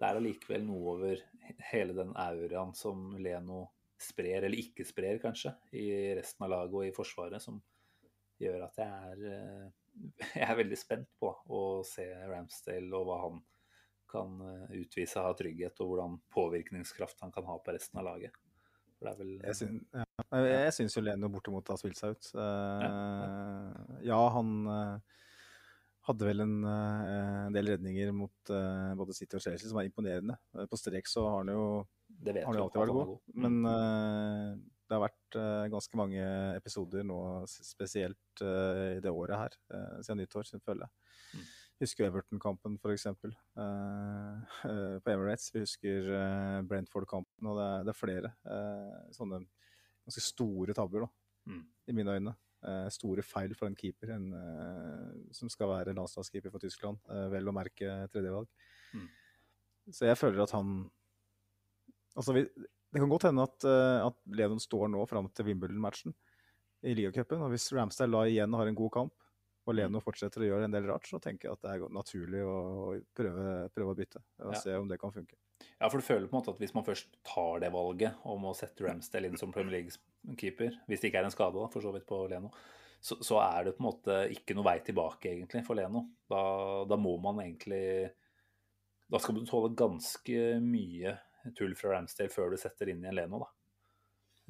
det er allikevel noe over hele den auraen som Leno sprer, eller ikke sprer kanskje, i resten av laget og i Forsvaret, som gjør at jeg er, eh, jeg er veldig spent på å se Ramsdale og hva han kan eh, utvise av trygghet, og hvordan påvirkningskraft han kan ha på resten av laget. For det er vel Jeg, syn, ja. Jeg syns jo Leno bortimot har spilt seg ut. Uh, ja, han uh, hadde vel en, uh, del redninger mot både City og Chelsea som er imponerende. På strek så har han jo det vet har han jo alltid vært god. god. Mm. Men det har vært eh, ganske mange episoder nå, spesielt eh, i det året her, eh, siden nyttår, sin følge. Mm. Husker Everton-kampen, f.eks. Uh, på Emirates. Vi husker Brentford-kampen, og det er, det er flere sånne ganske store tabber, da, Mm. i mine øyne. Store feil for en keeper en, som skal være landslagskeeper for Tyskland. vel å merke tredjevalg. Mm. Så jeg føler at han Altså, vi, det kan godt hende at, eh, at Lenon står nå fram til Wimbledon-matchen i ligacupen. Og hvis Ramsdale la igjen har en god kamp, og Leno fortsetter å gjøre en del rart, så tenker jeg at det er naturlig å prøve, prøve å bytte. Og Ja. se om det kan funke. Ja, for du føler på en måte at hvis man først tar det valget om å sette Ramsdale inn som Premier League-keeper, hvis det ikke er en skade, da, for så vidt på Leno, så, så er det på en måte ikke noe vei tilbake egentlig for Leno. Da, da må man egentlig Da skal du tåle ganske mye tull fra Ramsdale før du setter inn i en Leno, da.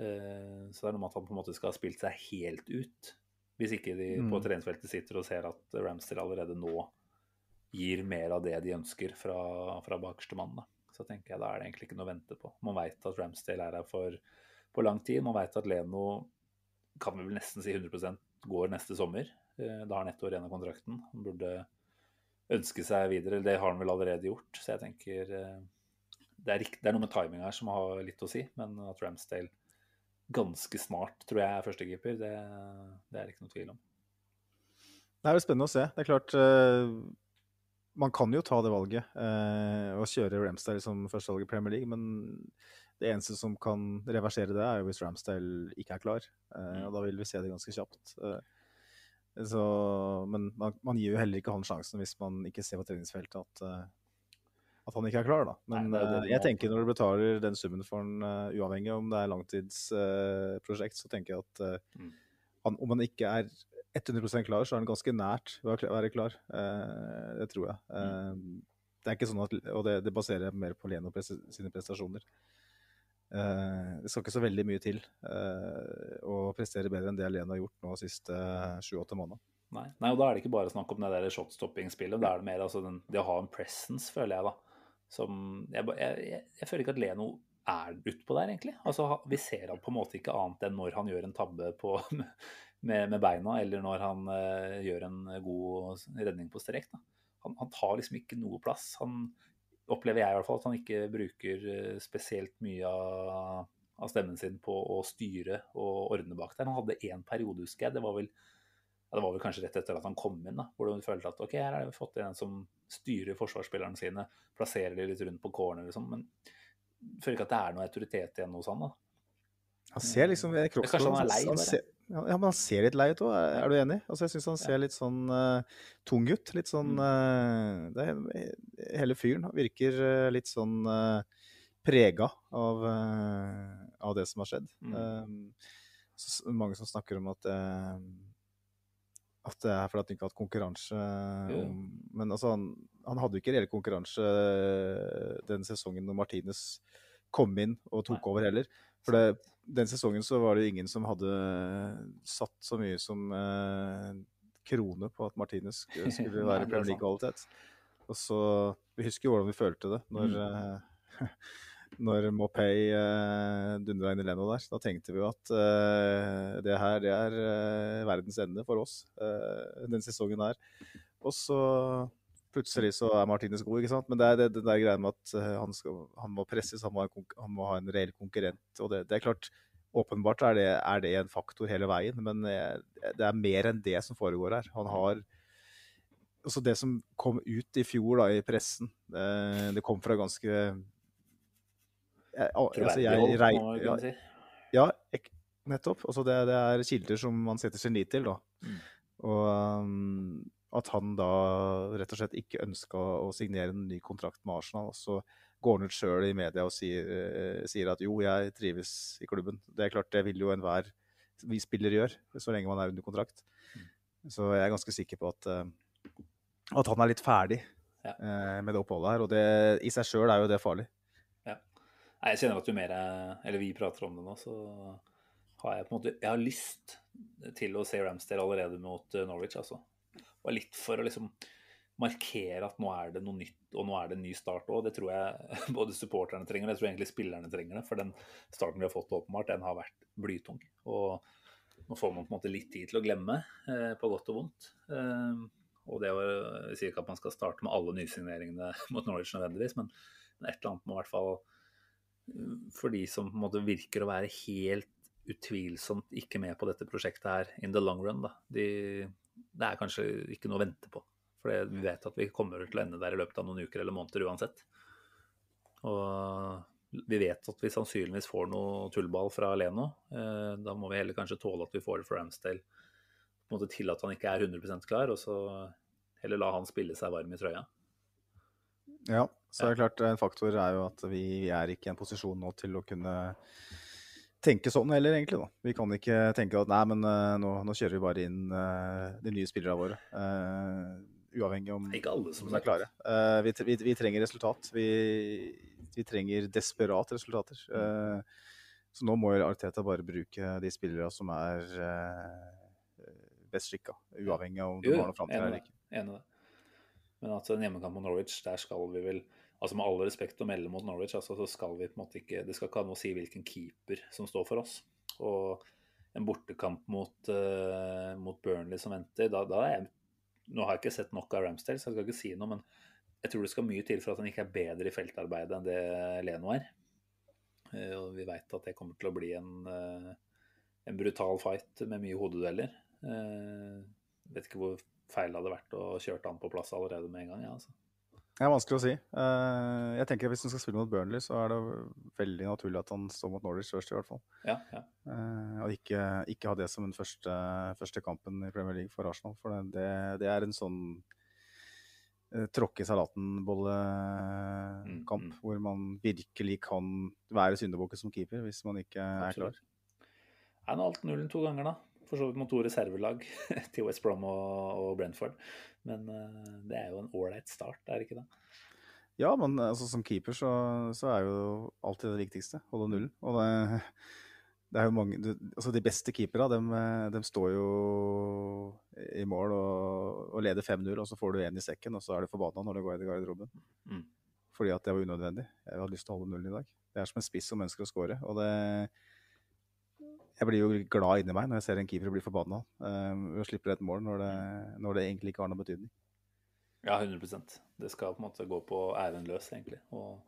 Eh, Så det er noe med at han på en måte skal ha spilt seg helt ut. Hvis ikke de på Mm. treningsfeltet sitter og ser at Ramsdale allerede nå gir mer av det de ønsker fra, fra bakerste mann. Da. Så tenker jeg da er det egentlig ikke noe å vente på. Man veit at Ramsdale er her for på lang tid. Man veit at Leno kan vi vel nesten si 100% går neste sommer. Eh, Da har han ett år igjen av kontrakten. Han burde ønske seg videre. Det har han vel allerede gjort. Så jeg tenker eh, det er, rikt, det er noe med timing her som har litt å si. Men at Ramsdale ganske snart tror jeg er førstekeeper, det, det er det ikke noe tvil om. Det er jo spennende å se. Det er klart uh, Man kan jo ta det valget og kjøre Ramsdale som førstevalg i Premier League, men det eneste som kan reversere det, er jo hvis Ramsdale ikke er klar. Uh, og da vil vi se det ganske kjapt. Så, men man, man, gir jo heller ikke han sjansen hvis man ikke ser på treningsfeltet at, at han ikke er klar. da. Men Nei, det det jeg tenker når du betaler den summen for han, uavhengig om det er langtidsprosjekt, så tenker jeg at mm. han, om han ikke er 100% klar, så er han ganske nært ved å være klar. Eh, det tror jeg. Mm. det er ikke sånn at, Og det, det baserer jeg mer på Leno sine prestasjoner. Eh, det skal ikke så veldig mye til eh, å prestere bedre enn det Leno har gjort nå de siste sju-åtte månedene. Nei. Nei, og da er det ikke bare snakk om det der shotstopping-spillet. Da er det mer altså den, det å ha en presence, føler jeg, da. Som Jeg, jeg, jeg, føler ikke at Leno er utpå der, egentlig. Altså, vi ser han på en måte ikke annet enn når han gjør en tabbe på med, med beina, eller når han uh, gjør en god redning på strek. Han, han, tar liksom ikke noe plass. Han opplever jeg i hvert fall at han ikke bruker uh, spesielt mye av, av, stemmen sin på å styre og ordne bak der. Han hadde én periode, husker jeg. Det var vel ja, det var vel kanskje rett etter at han kom inn, da, hvor du følte at ok, her har vi fått en som styrer forsvarsspillerne sine, plasserer de litt rundt på corner, liksom, men jeg føler ikke at det er noe autoritet igjen hos han. da. Han ser liksom Kanskje han er lei? Han ser, ja, men han ser litt lei ut òg, er, du enig? Altså, jeg syns han ser litt sånn uh, tung ut. Litt sånn uh, det, Hele fyren virker uh, litt sånn uh, prega av, av, det som har skjedd. Mm. Så, mange som snakker om at at det er fordi han ikke har hatt konkurranse. Mm. Men altså, han, han, hadde jo ikke reell konkurranse den sesongen når Martinez kom inn og tok Nei. over heller. For det, den sesongen så var det ingen som hadde satt så mye som eh, krone på at Martinez skulle være Premier League-kvalitet. Og så, Vi husker jo hvordan vi følte det når, mm. når Mopay uh, dundra inn i Leno der. Da tenkte vi jo at uh, det her det er uh, verdens ende for oss uh, den sesongen her. Og så plutselig så er Martinez god, ikke sant. Men det er det, det der greia med at han, skal, han, må presses, han må, ha, han må ha en reell konkurrent. Og det, det, er klart, åpenbart er det, er det, en faktor hele veien, men det er mer enn det som foregår her. Han har Altså det som kom ut i fjor da, i pressen, det kom fra ganske jeg, altså jeg, jeg, ja, ja, nettopp. Altså det, det, er kilder som man setter sin lit til. da. Mm. Og um, at han da rett og slett ikke ønska å signere en ny kontrakt med Arsenal. Og så går han ut sjøl i media og sier, uh, sier, at jo, jeg trives i klubben. Det er klart, det vil jo enhver vi spiller gjør, så lenge man er under kontrakt. Mm. Så jeg er ganske sikker på at, uh, at han er litt ferdig ja. uh, med det oppholdet her. Og det, i seg sjøl er jo det farlig. Ja. Jeg kjenner at jo mer Eller vi prater om det nå, så har jeg på en måte Jeg har lyst til å se Ramsdale allerede mot Norwich, altså Og litt for å liksom markere at nå er det noe nytt, og nå er det en ny start òg. Det tror jeg både supporterne trenger, og jeg tror egentlig spillerne trenger det. For den starten vi har fått, åpenbart, den har vært blytung. Og nå får man på en måte litt tid til å glemme, eh, på godt og vondt. Eh, og det å si ikke at man skal starte med alle nysigneringene mot Norwich nødvendigvis, men et eller annet må i hvert fall eh, For de som på en måte virker å være helt utvilsomt ikke med på dette prosjektet her in the long run, da. De, det er kanskje ikke noe å vente på. For vi vet at vi kommer til å ende der i løpet av noen uker eller måneder uansett. Og vi vet at vi sannsynligvis får noe tullball fra Leno. Eh, da må vi heller kanskje tåle at vi får det for Ramsdale på en måte til at han ikke er 100% klar, og så heller la han spille seg varm i trøya. Ja, så er det klart en faktor er jo at vi er ikke i en posisjon nå til å kunne tenke sånn heller, egentlig. da. Vi kan ikke tenke at nei, men uh, nå, nå, kjører vi bare inn uh, de nye spillerne våre. Uh, uavhengig om ikke alle som er klare. Vi, vi, vi, trenger resultat. Vi, vi trenger desperat resultater. så nå må Arteta bare bruke de spillerne som er best skikka, uavhengig av om de har noe framtid eller ikke. Enig i det. Men at en hjemmekamp mot Norwich, der skal vi vel altså Med all respekt å melde mot Norwich, altså, så skal vi på en måte ikke Det skal ikke ha noe å si hvilken keeper som står for oss. Og en bortekamp mot, uh, mot Burnley som venter, da, da, er jeg Nå har jeg ikke sett nok av Ramsdale, så jeg skal ikke si noe, men jeg tror det skal mye til for at han ikke er bedre i feltarbeidet enn det Leno er. Uh, og vi veit at det kommer til å bli en, uh, en brutal fight med mye hodedueller. Vet ikke hvor feil hadde vært å kjøre han på plass allerede med en gang. Ja, altså. Det er vanskelig å si. Eh, jeg tenker at Hvis han skal spille mot Burnley, så er det veldig naturlig at han står mot Norwich først, i hvert fall. Ja, ja. Eh, og ikke, ikke ha det som den første, første kampen i Premier League for Arsenal. For det, det, er en sånn uh, tråkke i salaten-bollekamp, Mm, mm. hvor man virkelig kan være syndebukken som keeper hvis man ikke er klar. Absolutt. Er nå alt nullen to ganger, da. For så vidt mot to reservelag til West Brom og, Brentford. Men eh, det er jo en ålreit start, er det ikke det? Ja, men altså, som keeper så, så er jo alltid det viktigste. Holde nullen. Og det, det er jo mange Altså, de beste keepera, dem, eh, dem står jo i mål og, og leder 5-0, og så får du én i sekken, og så er du forbanna når du går inn i garderoben. Mm. Fordi at det var unødvendig. Jeg hadde lyst til å holde nullen i dag. Det er som en spiss som ønsker å score. Og det Jeg blir jo glad inni meg når jeg ser en keeper bli forbanna og slipper et mål når det, når det egentlig ikke har noe betydning. Ja, 100% Det skal på en måte gå på æren løs, egentlig. Og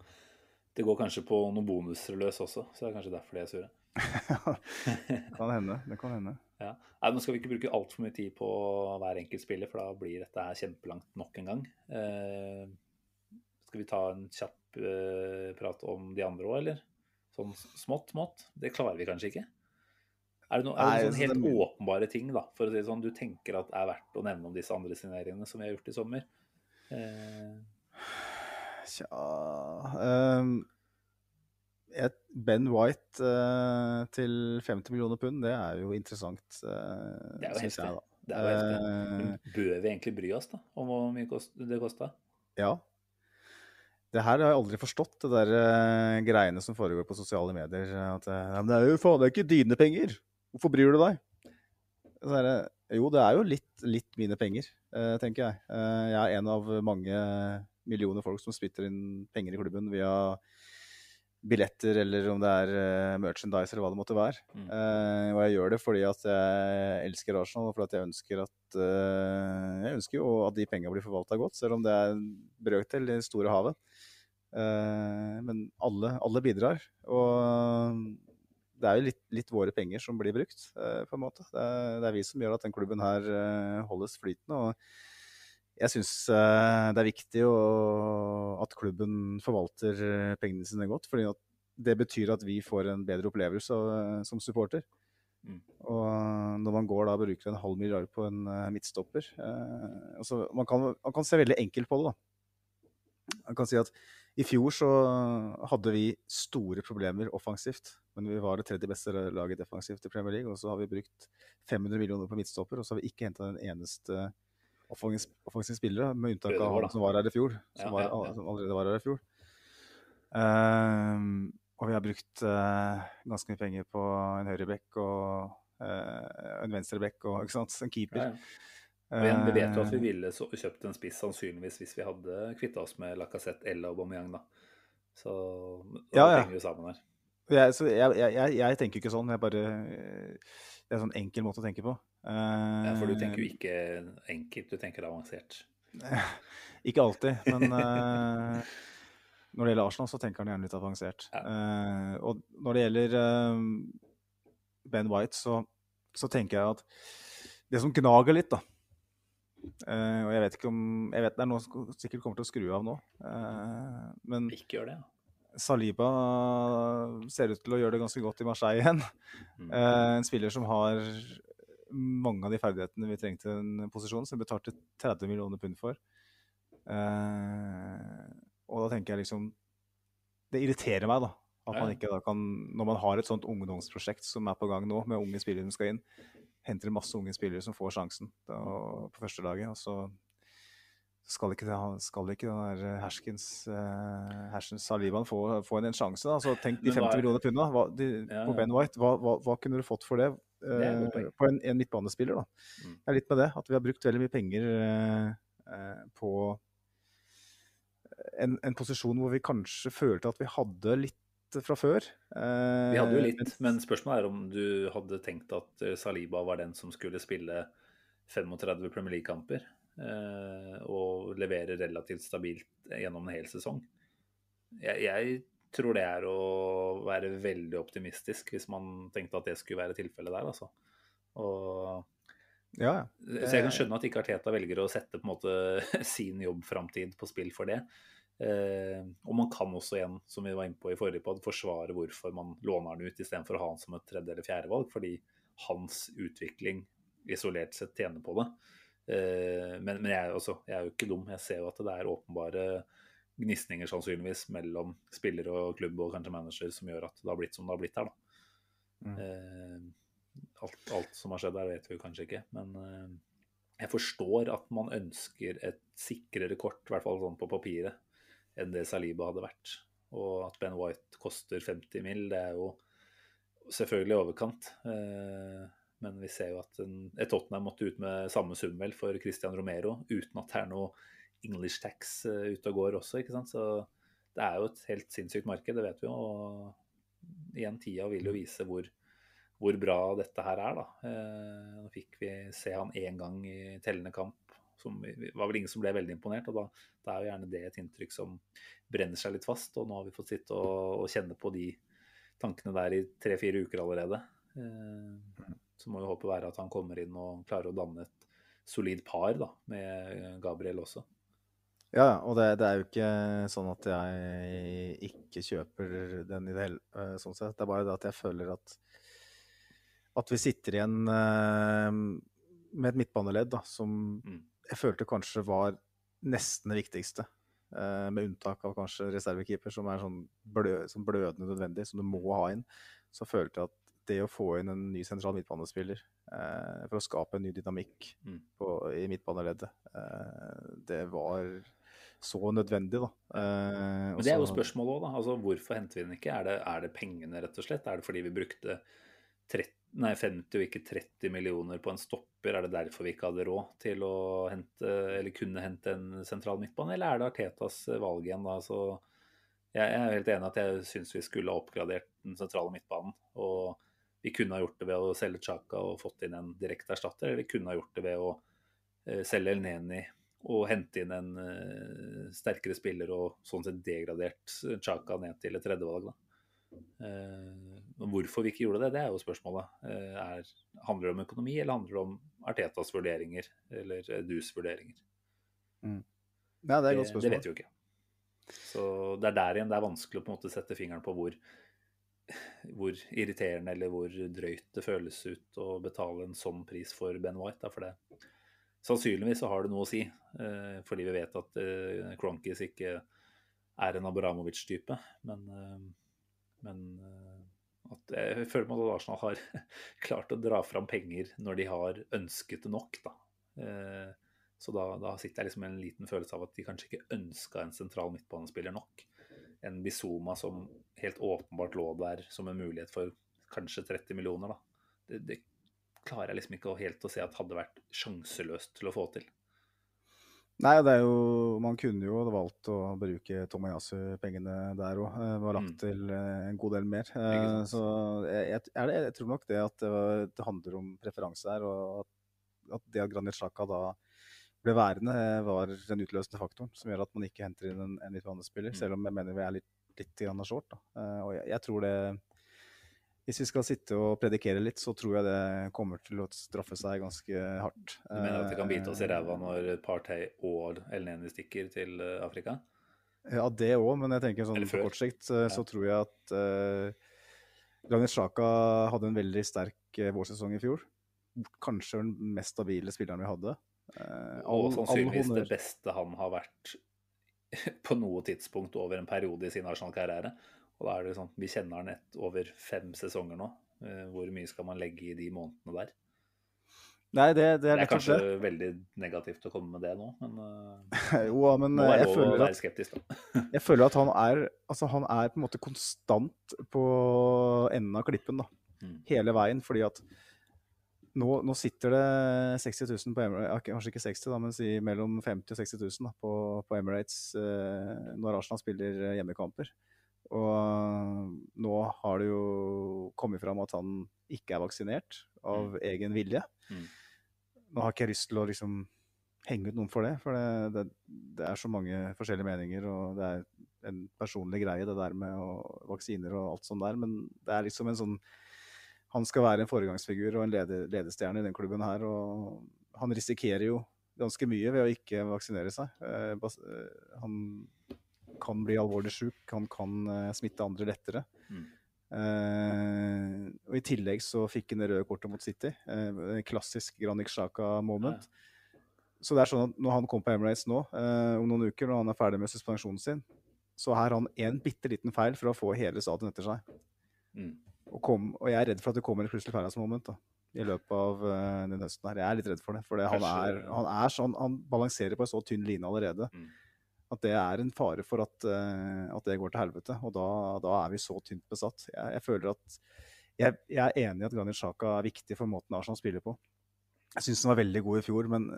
det går kanskje på noen bonuser løs også, så det er kanskje derfor de er sure. kan hende. Det kan hende. Ja. Nei, Nå skal vi ikke bruke altfor mye tid på hver enkelt spiller, for da blir dette her kjempelangt nok en gang. Eh, skal vi ta en kjapp eh, prat om de andre òg, eller? Sånn smått, smått? Det klarer vi kanskje ikke? Er det, no, er det noen altså, helt det- åpenbare ting da, for å si det sånn, du tenker at er verdt å nevne om disse andre signeringene som vi har gjort i sommer? Eh, Tja um, et Ben White uh, til 50 millioner pund, det er jo interessant. uh, Det er jo synes heftig. jeg, da. det er jo heftig. Eh, Bør vi egentlig bry oss da, om hvor mye kost, det kosta? Ja. Det her har jeg aldri forstått, det der uh, greiene som foregår på sosiale medier. At «Ja, men det er jo faen det er ikke dine penger. Hvorfor bryr du deg? Så er det, jo, det er jo litt, litt mine penger, eh, tenker jeg. Eh, jeg er en av mange millioner folk som spytter inn penger i klubben via billetter, eller om det er eh, merchandise, eller hva det måtte være. Mm. Og jeg gjør det fordi at jeg elsker Arsenal, og fordi at jeg ønsker at Jeg ønsker jo at de pengene blir forvalta godt, selv om det er en brøkdel i det store havet. Men alle, alle bidrar. Og det er jo litt, litt våre penger som blir brukt, eh, på en måte. Det er, det er vi som gjør at den klubben her eh, holdes flytende. og jeg syns det er viktig å, at klubben forvalter eh, pengene sine godt. fordi det betyr at vi får en bedre opplevelse som supporter. Mm. Og når man går da bruker en halv milliard på en eh, midtstopper eh, altså man, kan, man kan se veldig enkelt på det. da. Man kan si at i fjor så hadde vi store problemer offensivt, men vi var det tredje beste laget defensivt i Premier League. Og så har vi brukt 500 millioner på midtstopper, og så har vi ikke henta en eneste offensiv spiller, med unntak av han som var her i fjor. Som, var, som allerede var her i fjor. Um, og vi har brukt uh, ganske mye penger på en høyrebekk og uh, en venstrebekk og ikke sant? en keeper. Ja, ja. Men vi vet jo at vi Eh, ville så, kjøpt en spiss sannsynligvis hvis vi hadde kvitta oss med Lacassette eller Aubameyang, da. Så da Ja, ja. henger vi sammen her. Jeg, så jeg, jeg, jeg, tenker ikke sånn. Jeg bare, det er en sånn enkel måte å tenke på. Ja, for du tenker Eh, jo ikke enkelt, du tenker avansert. Ikke alltid, men uh, når det gjelder Arsenal, så tenker han gjerne litt avansert. Ja. Uh, og når det gjelder eh, Ben White, så, så tenker jeg at det som gnager litt, da eh, Og jeg vet ikke om jeg vet Det er noe som sikkert kommer til å skru av nå. eh, men Ikke gjør det, ja. Saliba ser ut til å gjøre det ganske godt i Marseille igjen. Mm. Eh, en spiller som har mange av de ferdighetene vi trengte i en posisjon, som vi betalte 30 millioner pund for. Eh, og da tenker jeg liksom Det irriterer meg, da. At man ikke da kan, når man har et sånt ungdomsprosjekt som er på gang nå, med unge spillere som skal inn, henter masse unge spillere som får sjansen da, på førstelaget, og så skal ikke, det, skal ikke den der herskens, uh, hersens Saliban få, få en, en sjanse. da, så Tenk de Men 50 er- millioner pundene hva- de- Ja, på. Ben White. Hva, hva, hva kunne du fått for det? et godt eh, på en, en midtbanespiller, da. Mm. Det er litt med det, at vi har brukt veldig mye penger uh, uh, på en, en posisjon hvor vi kanskje følte at vi hadde litt fra før. Vi hadde jo Eh, litt, men spørsmålet er om du hadde tenkt at eh, Saliba var den som skulle spille 35 Premier League-kamper. Eh, og leverer relativt stabilt gjennom en hel sesong. Jeg, jeg tror det er å være veldig optimistisk hvis man tenkte at det skulle være tilfellet der, altså. Og Ja, ja. så jeg kan skjønne at ikke Arteta velger å sette på en måte sin jobbframtid på spill for det. Eh, og man kan også igjen, som vi var inne på i forrige pod, forsvare hvorfor man låner han ut istedenfor å ha han som et tredje- eller fjerdevalg, fordi hans utvikling isolert sett tjener på det. Eh, men men jeg, også, jeg er jo ikke dum. Jeg ser jo at det er åpenbare gnisninger sannsynligvis mellom spiller og klubb og kanskje manager som gjør at det har blitt som det har blitt her. Mm. Eh, alt, alt som har skjedd der, vet vi kanskje ikke. Men eh, jeg forstår at man ønsker et sikrere kort, i hvert fall sånn på papiret, enn det Saliba hadde vært. Og at Ben White koster 50 mill., det er jo selvfølgelig i overkant. Eh, men vi ser jo at en, et Tottenham måtte ut med samme sum for Christian Romero, uten at det er noe English tax eh, ute og går også. ikke sant? Så det er jo et helt sinnssykt marked, det vet vi jo. Og igjen, tida vil jo vise hvor, hvor bra dette her er, da. Eh, nå fikk vi se han én gang i tellende kamp. Som var vel ingen som ble veldig imponert. og da, da er jo gjerne det et inntrykk som brenner seg litt fast. Og nå har vi fått sitte og, og kjenne på de tankene der i tre-fire uker allerede. Eh, så må vi håpe være at han kommer inn og klarer å danne et solid par da, med Gabriel også. Ja, ja, og det, det er jo ikke sånn at jeg ikke kjøper den i det hele eh, sånn sett. Det er bare det at jeg føler at at vi sitter igjen eh, med et midtbaneledd da, som Mm. jeg følte kanskje var nesten det viktigste. eh, med unntak av kanskje reservekeeper, som er sånn blø, som blødende nødvendig, som du må ha inn. Så følte jeg at det å få inn en ny sentral midtbanespiller eh, for å skape en ny dynamikk Mm. på, i midtbaneleddet, eh, det var så nødvendig, da. Eh, Men det er jo spørsmålet òg, da. Altså, hvorfor henter vi den ikke? Er det, er det pengene, rett og slett? Er det fordi vi brukte 30, nei, 50 og ikke 30 millioner på en stopper? Er det derfor vi ikke hadde råd til å hente, eller kunne hente en sentral midtbane? Eller er det Artetas valg igjen, da? Så jeg jeg er helt enig at jeg syns vi skulle ha oppgradert den sentrale midtbanen. Og vi kunne ha gjort det ved å selge Chaka og fått inn en direkte erstatter, eller vi kunne ha gjort det ved å eh, selge El Neni og hente inn en eh, sterkere spiller og sånn sett degradert Chaka ned til et tredjevalg. Eh, hvorfor vi ikke gjorde det, det er jo spørsmålet. Er, handler det om økonomi, eller handler det om Artetas vurderinger, eller Dus vurderinger? Ja, det er et godt Det, spørsmål. det vet vi jo ikke. Så det er der igjen det er vanskelig å på en måte sette fingeren på hvor, hvor irriterende eller hvor drøyt det føles ut å betale en sånn pris for Ben White. Da, for det. Sannsynligvis så har det noe å si, eh, fordi vi vet at eh, Kronkis ikke er en Abramovic-type. Men, eh, men eh, at jeg føler meg at Arsenal har klart å dra fram penger når de har ønsket det nok. Da. Eh, så da, da sitter jeg liksom med en liten følelse av at de kanskje ikke ønska en sentral midtbanespiller nok. En Bizoma som helt åpenbart lå der som en mulighet for kanskje 30 millioner. Da. Det, det klarer jeg liksom ikke helt å se at hadde vært sjanseløst til å få til. Nei, det er jo Man kunne jo valgt å bruke Tomayasu-pengene der òg. Var lagt Mm. til eh, en god del mer. Eh. Så jeg, jeg, jeg tror nok det at det, var, det handler om preferanse her. Og at, at det at Granit Sjaka da ble værende, eh, var den utløsende faktoren som gjør at man ikke henter inn en, en midtbanespiller. Mm. Selv om jeg mener vi er litt, litt grann short. Da. Eh, Og jeg, jeg tror det Hvis vi skal sitte og predikere litt, så tror jeg det kommer til å straffe seg ganske hardt. Du mener at det kan bite oss i Eh, ræva når Partey og Elneni stikker til Afrika? Ja, det òg, men jeg tenker sånn på kort sikt så Ja. tror jeg at uh, Ragnhild Sjaka hadde en veldig sterk vårsesong i fjor. Kanskje den mest stabile spilleren vi hadde. Eh, Og sannsynligvis det beste han har vært på noe tidspunkt over en periode i sin Arsenal-karriere. Og da er det sånn, Vi kjenner han et over fem sesonger nå. Eh, Hvor mye skal man legge i de månedene der? Nei, det, det Det er er kanskje det. veldig negativt å komme med det nå, men eh, Jo, men nå er jeg føler, at, skeptisk, jeg føler at han er Altså, han er på en måte konstant på enden av klippen, da. Mm. Hele veien, fordi at nå, nå sitter det 60 000 på Emirates, kanskje ikke 60 da, men si mellom 50 og 60 000 da, på, på Emirates eh, når Arsenal spiller eh, hjemmekamper. Og nå har det jo kommet fram at han ikke er vaksinert av egen vilje. Mm. Nå har ikke jeg lyst til å liksom henge ut noen for det. For det, det, det er så mange forskjellige meninger, og det er en personlig greie, det der med og, vaksiner og alt sånt der. Men det er liksom en sånn Han skal være en foregangsfigur og en leder, ledestjerne i den klubben her. Og han risikerer jo ganske mye ved å ikke vaksinere seg. Eh, eh, han kan bli alvorlig sjuk, han kan eh, smitte andre lettere. Mm. Eh, og I tillegg så fikk han det røde kortet mot City. Eh, klassisk Granit Sjaka moment. Så det er sånn at når han kommer på Emirates nå, eh, om noen uker, når han er ferdig med suspensjonen sin, så har han en bitte liten feil for å få hele stadion etter seg. Mm. Og, kom, og jeg er redd for at det kommer et Crystal Palace-moment i løpet av uh, den høsten her. Jeg er litt redd for det. For han, er, han er sånn, han balanserer på en så tynn line allerede Mm. at det er en fare for at, uh, at det går til helvete. Og da, da er vi så tynt besatt. Jeg, jeg føler at jeg, jeg er enig i at Granit Sjaka er viktig for måten Arsenal spiller på. Jeg syns han var veldig god i fjor, men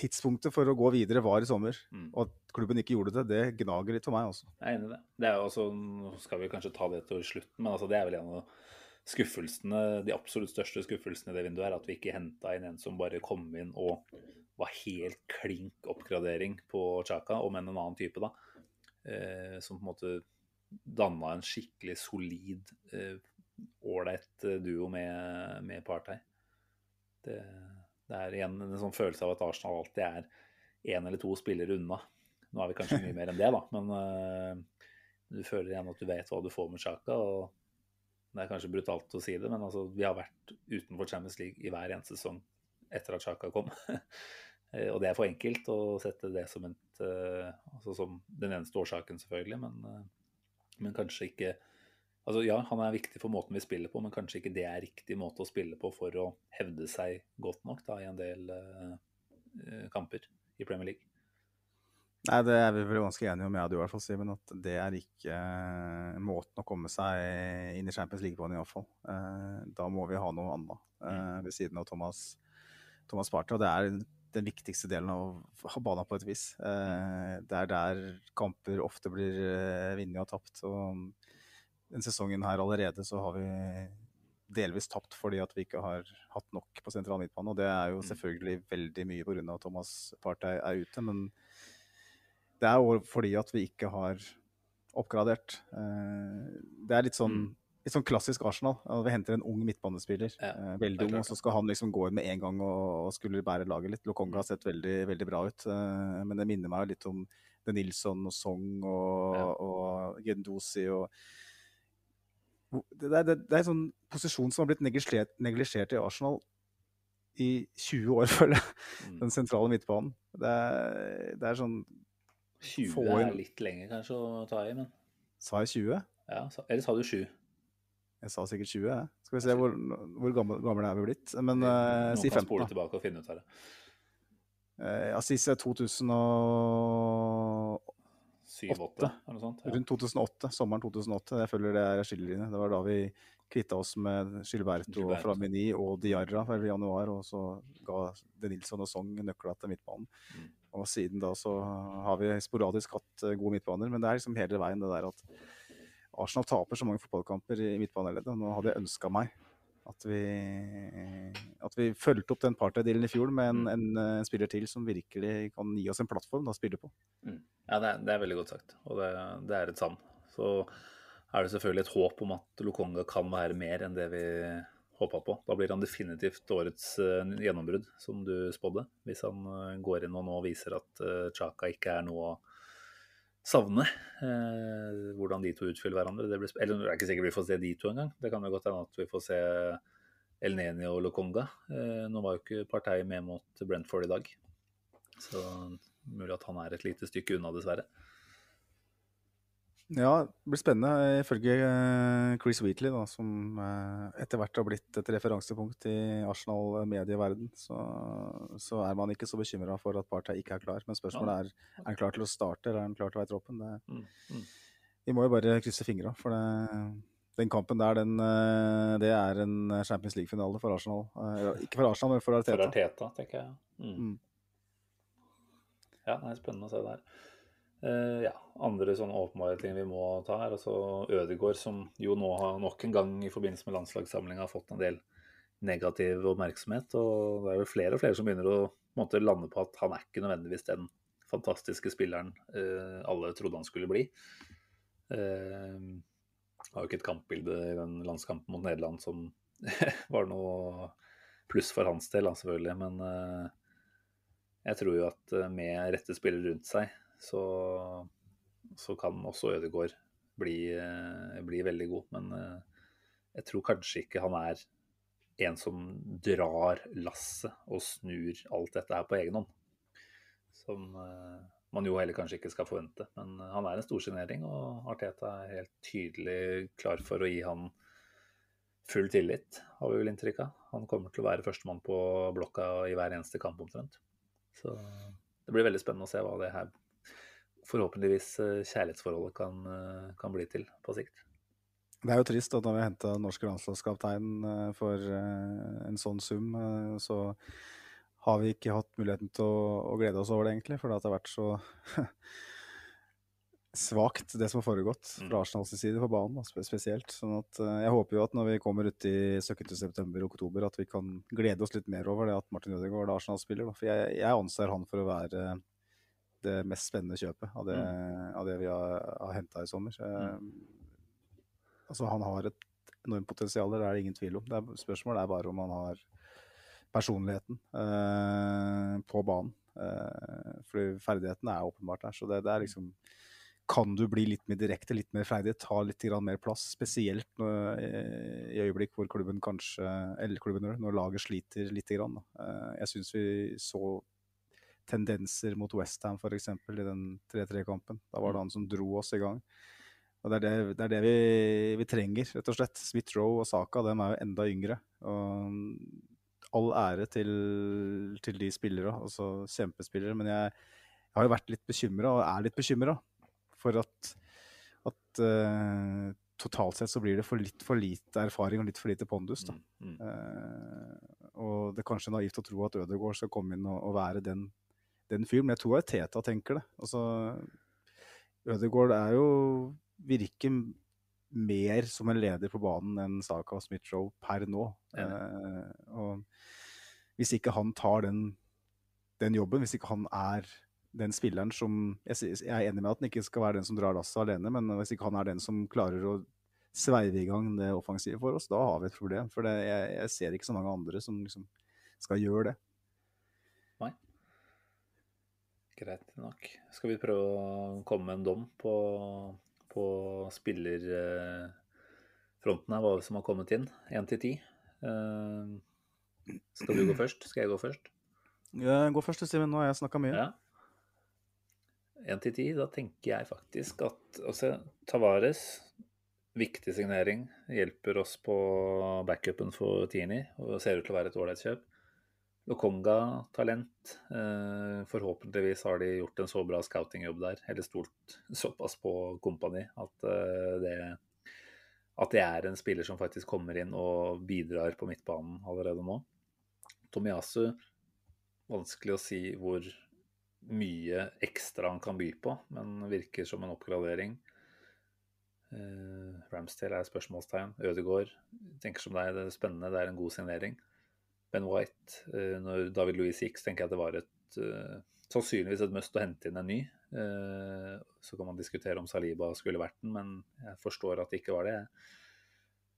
tidspunktet for å gå videre var i sommer. Mm. Og at klubben ikke gjorde det, det gnager litt for meg også. Jeg er enig i det. Det er også, Nå skal vi kanskje ta det til slutten, men altså det er vel en av skuffelsene, de absolutt største skuffelsene i det vinduet, er at vi ikke henta inn en som bare kom inn og var helt klink oppgradering på Chaka, om enn en annen type, da. Eh, som på en måte danna en skikkelig solid, ålreit eh, duo med, med Partey. Det, det er igjen en sånn følelse av at Arsenal alltid er én eller to spillere unna. Nå er vi kanskje mye mer enn det, da, men uh, du føler igjen at du vet hva du får med Chaka. og Det er kanskje brutalt å si det, men altså, vi har vært utenfor Champions League i hver eneste sesong etter at Chaka kom. Eh, og det er for enkelt å sette det som, et, eh, altså som den eneste årsaken, selvfølgelig, men, men kanskje ikke Altså Ja, han er viktig for måten vi spiller på, men kanskje ikke det er riktig måte å spille på for å hevde seg godt nok da, i en del eh, kamper i Premier League. Nei, det er vi vel ganske enige om, jeg og du i hvert fall, Simen, at det er ikke uh, måten å komme seg inn i Champions League på, i hvert fall. Eh, da må vi ha noe annet uh, ved siden av Thomas, Thomas Party. Og det er den viktigste delen av banen på et vis. Uh, det er der kamper ofte blir uh, vunnet og tapt. Og den sesongen her allerede så har vi delvis tapt fordi at vi ikke har hatt nok på sentral midtbane. Og det er jo selvfølgelig veldig mye pga. at Thomas Partey er ute. men det er jo fordi at vi ikke har oppgradert. Eh, Det er litt sånn, Mm. litt sånn klassisk Arsenal. at Vi henter en ung midtbanespiller, Ja, eh, veldig ung, og så skal han liksom gå inn med en gang og, skulle bære laget litt. Lokonga har sett veldig, veldig bra ut, eh, men det minner meg jo litt om De Nilsson og Song og, Ja. og Gendosi og det er, det, er en sånn posisjon som har blitt neglisjert, i Arsenal i 20 år, føler jeg. Mm. Den sentrale midtbanen. Det er, det er sånn 20 Få er litt lenger kanskje å ta i, men Sa jeg 20? ja, Eller sa du 7? Jeg sa sikkert 20, jeg. Skal vi se hvor, hvor gammel, gammel er vi blitt. Men uh, si Noen kan spole tilbake og finne ut av det. Uh, ja, si se 2000 og 7-8, eller sånt. Ja. Rundt 2008, sommeren 2008. Jeg føler det er skillelinje. Det var da vi kvitta oss med Gilberto, og Gilberto. Flamini og Diarra i januar, og så ga De Nilsson og Song nøkla til midtbanen. Mm. Og siden da så har vi sporadisk hatt eh, gode midtbaner, men det er liksom hele veien det der at Arsenal taper så mange fotballkamper i midtbaneleddet. Nå hadde jeg ønska meg at vi, at vi fulgte opp den Partey-dealen i fjor med en, en, en, eh, spiller til som virkelig kan gi oss en plattform å spille på. Ja, det er, det er veldig godt sagt, og det, det er et savn. Så er det selvfølgelig et håp om at Lukonga kan være mer enn det vi håpa på. Da blir han definitivt årets eh, gjennombrudd, som du spådde. Hvis han eh, går inn og nå viser at Chaka ikke er noe savne. Eh, hvordan de to utfyller hverandre. Det blir, eller det er ikke sikkert vi får se de to engang. Det kan jo godt hende at vi får se El Neni og Lokonga. Eh, nå var jo ikke partiet med mot Brentford i dag. Så mulig at han er et lite stykke unna, dessverre. Ja, det blir spennende. Ifølge eh, Chris Wheatley, da, som eh, etter hvert har blitt et referansepunkt i Arsenal-medieverden, så, så er man ikke så bekymra for at Party ikke er klar. Men spørsmålet er er han klar til å starte, eller er han klar til å være i troppen? Det, Mm, mm. vi må jo bare krysse fingra, for det, den kampen der, den, eh, det er en Champions League-finale for Arsenal. Eh, Ikke for Arsenal, men for For Arteta. Arteta, tenker jeg. Mm. Mm. Ja, det er spennende å se det Eh, ja, andre sånne åpenbare ting vi må ta her. altså Ødegaard, som jo nå har nok en gang i forbindelse med landslagssamlinga fått en del negativ oppmerksomhet. Og det er jo flere og flere som begynner å måte, lande på at han er ikke nødvendigvis den fantastiske spilleren uh, alle trodde han skulle bli. Uh, har jo ikke et kampbilde i den landskampen mot Nederland som var noe pluss for hans del, selvfølgelig. Men jeg tror jo at med rette spillere rundt seg, så, så kan også Ødegaard bli, eh, bli, veldig god. Men eh, jeg tror kanskje ikke han er en som drar lasset og snur alt dette her på egen hånd. Som eh, man jo heller kanskje ikke skal forvente. Men han er en stor signering, og Arteta er helt tydelig klar for å gi han full tillit, har vi vel inntrykk av. Han kommer til å være førstemann på blokka i hver eneste kamp omtrent. Så det blir veldig spennende å se hva det her forhåpentligvis kjærlighetsforholdet kan, kan bli til på sikt. Det er jo trist at når vi henta norsk landslagskaptein eh, for eh, en sånn sum, eh, så har vi ikke hatt muligheten til å, å glede oss over det, egentlig. For det har vært så svakt, det som har foregått fra mm. Arsenals side på banen, spesielt. Sånn at jeg håper jo at når vi kommer ut i 17.9.-oktober, at vi kan glede oss litt mer over det at Martin Ødegaard er Arsenal-spiller. For jeg, jeg, anser han for å være det mest spennende kjøpet av det, mm. av det vi har, har henta i sommer. Mm. Altså, han har et enormt potensial, det er det ingen tvil om. Det er, spørsmålet er bare om han har personligheten eh, på banen. Eh, fordi ferdighetene er åpenbart der. Så det, det, er liksom Kan du bli litt mer direkte, litt mer freidig, ta litt mer plass? Spesielt når, eh, i øyeblikk hvor klubben kanskje Eller klubben når laget sliter litt. Grann, eh, jeg syns vi så tendenser mot Westham f.eks. i den 3-3-kampen. Da var det mm. han som dro oss i gang. Og Det er det, det, er det vi, vi, trenger, rett og slett. Smith-Roe og Saka dem er jo enda yngre. Og all ære til, til de spillere, altså kjempespillere. Men jeg, jeg, har jo vært litt bekymra, og er litt bekymra, for at, at uh, totalt sett så blir det for litt for lite erfaring og litt for lite pondus. Da. Mm, mm. Uh, og det er kanskje naivt å tro at Ødegaard skal komme inn og, og være den, den fyren, men jeg tror at Teta tenker det. Altså, Ødegaard er jo virker mer som en leder på banen enn Saka og Smith-Roe per nå. Eh, og hvis ikke han tar den, den, jobben, hvis ikke han er den spilleren som Jeg, jeg er enig med at han ikke skal være den som drar lasset alene, men hvis ikke han er den som klarer å sveive i gang det offensive for oss, da har vi et problem. For det, jeg, jeg, ser ikke så mange andre som liksom skal gjøre det. Nei. Greit nok. Skal vi prøve å komme med en dom på på spillerfronten her, hva som har kommet inn. Én til ti. Eh, skal du gå først? Skal jeg gå først? Gå først, Simen. Nå har jeg snakka mye. Ja. Én til ti, da tenker jeg faktisk at altså, Tavares, viktig signering, hjelper oss på backupen for Tini og ser ut til å være et ålreit kjøp. Lokonga, talent. Eh, forhåpentligvis har de gjort en så bra scoutingjobb der, eller stolt såpass på Kompani at eh, det at det er en spiller som faktisk kommer inn og bidrar på midtbanen allerede nå. Tomiyasu, vanskelig å si hvor mye ekstra han kan by på, men virker som en oppgradering. Eh, Ramsdale er spørsmålstegn. Ødegaard tenker som deg, det er spennende, det er en god signering. Ben White. Eh, når David Louis gikk, så tenker jeg at det var et eh, sannsynligvis et must å hente inn en ny. Eh, så kan man diskutere om Saliba skulle vært den, men jeg forstår at det ikke var det.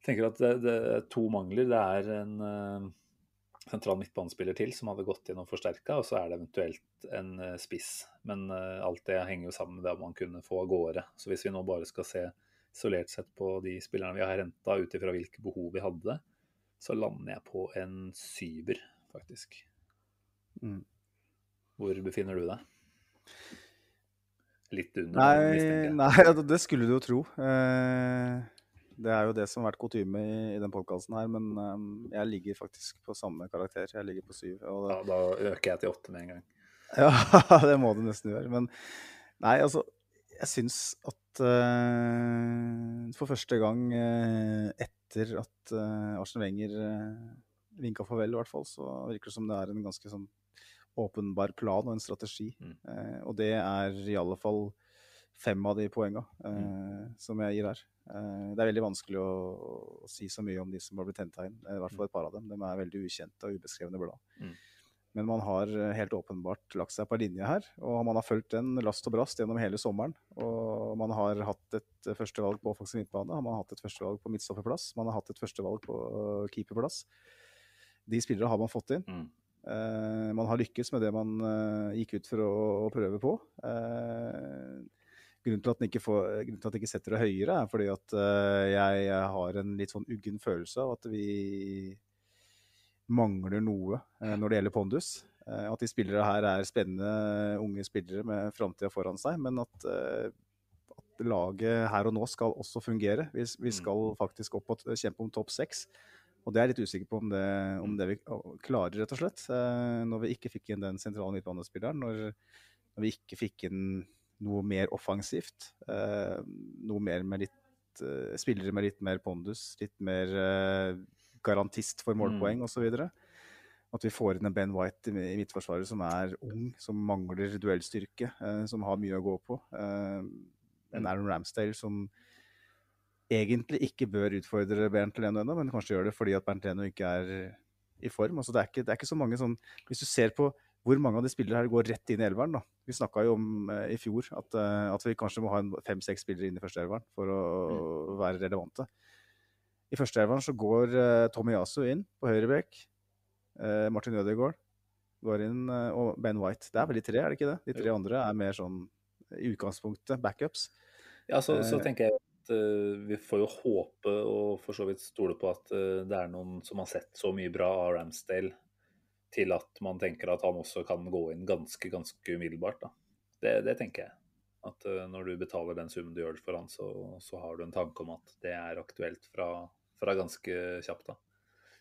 Jeg tenker at det, det er to mangler. Det er en sentral midtbanespiller til som hadde gått inn og forsterka, og så er det eventuelt en spiss. Men alt det henger jo sammen med det man kunne få av gårde. Så hvis vi nå bare skal se isolert sett på de spillerne vi har henta ut ifra hvilke behov vi hadde, så lander jeg på en syver, faktisk. Mm. Hvor befinner du deg? Litt under? Nei, nei, det skulle du jo tro. Eh, det er jo det som har vært kutyme i, i den podkasten her, men um, jeg ligger faktisk på samme karakter. Jeg ligger på syv. Det... Ja, da øker jeg til åtte med en gang. Ja, det må du nesten gjøre. Men nei, altså Jeg syns at uh, for første gang uh, etter at uh, Arsen Wenger vinka farvel, i hvert fall, så virker det som det er en ganske sånn åpenbar plan og en strategi. Mm. Og det er i alle fall fem av de poenga mm. som jeg gir her. Eh, det er veldig vanskelig å, å, si så mye om de som har blitt henta inn. I hvert fall et par av dem. De er veldig ukjente og ubeskrevne blad. Mm. Men man har helt åpenbart lagt seg på linje her, og man har fulgt den last og brast gjennom hele sommeren. Og man har hatt et førstevalg på offensiv midtbane, man har hatt et førstevalg på midtstopperplass, man har hatt et førstevalg på keeperplass. De spillere har man fått inn. Mm. Uh, man har lykkes med det man uh, gikk ut for å, å prøve på. Uh, grunnen, til får, grunnen til at den ikke setter det høyere, er fordi at jeg, har en litt sånn uggen følelse av at vi mangler noe når det gjelder pondus. at de spillere her er spennende unge spillere med framtida foran seg, men at, at, laget her og nå skal også fungere. Vi, vi mm. skal faktisk opp og kjempe om topp seks. Og det er jeg litt usikker på om det, om det vi klarer, rett og slett. Eh, når vi ikke fikk inn den sentrale midtbanespilleren, når, når, vi ikke fikk inn noe mer offensivt, eh, noe mer med litt eh, spillere med litt mer pondus, litt mer garantist for målpoeng mm. osv. At vi får inn en Ben White i midtforsvaret som er ung, som mangler duellstyrke, som har mye å gå på. En mm. Aaron Ramsdale som egentlig ikke bør utfordre Bernt Leno ennå, men kanskje gjør det fordi at Bernt Leno ikke er i form. Altså, det, er ikke, det, er ikke, så mange sånn Hvis du ser på hvor mange av de spillere her går rett inn i elveren, da. Vi snakka jo om eh, i fjor at, uh, at, vi kanskje må ha fem-seks spillere inn i første elveren for å mm. være relevante. I første elveren så går uh, Tommy Yasu inn på høyre bekk. Martin Ødegaard går inn, og Ben White. Det er vel de tre, er det ikke det? De tre andre er mer sånn i utgangspunktet backups. Ja, så, så tenker jeg uh, vi får jo håpe og for så vidt stole på at uh, det er noen som har sett så mye bra av Ramsdale til at man tenker at han også kan gå inn ganske, ganske umiddelbart. Det, det, tenker jeg. At uh, når du betaler den summen du gjør for han, så, så, har du en tanke om at det er aktuelt fra, fra ganske kjapt. da.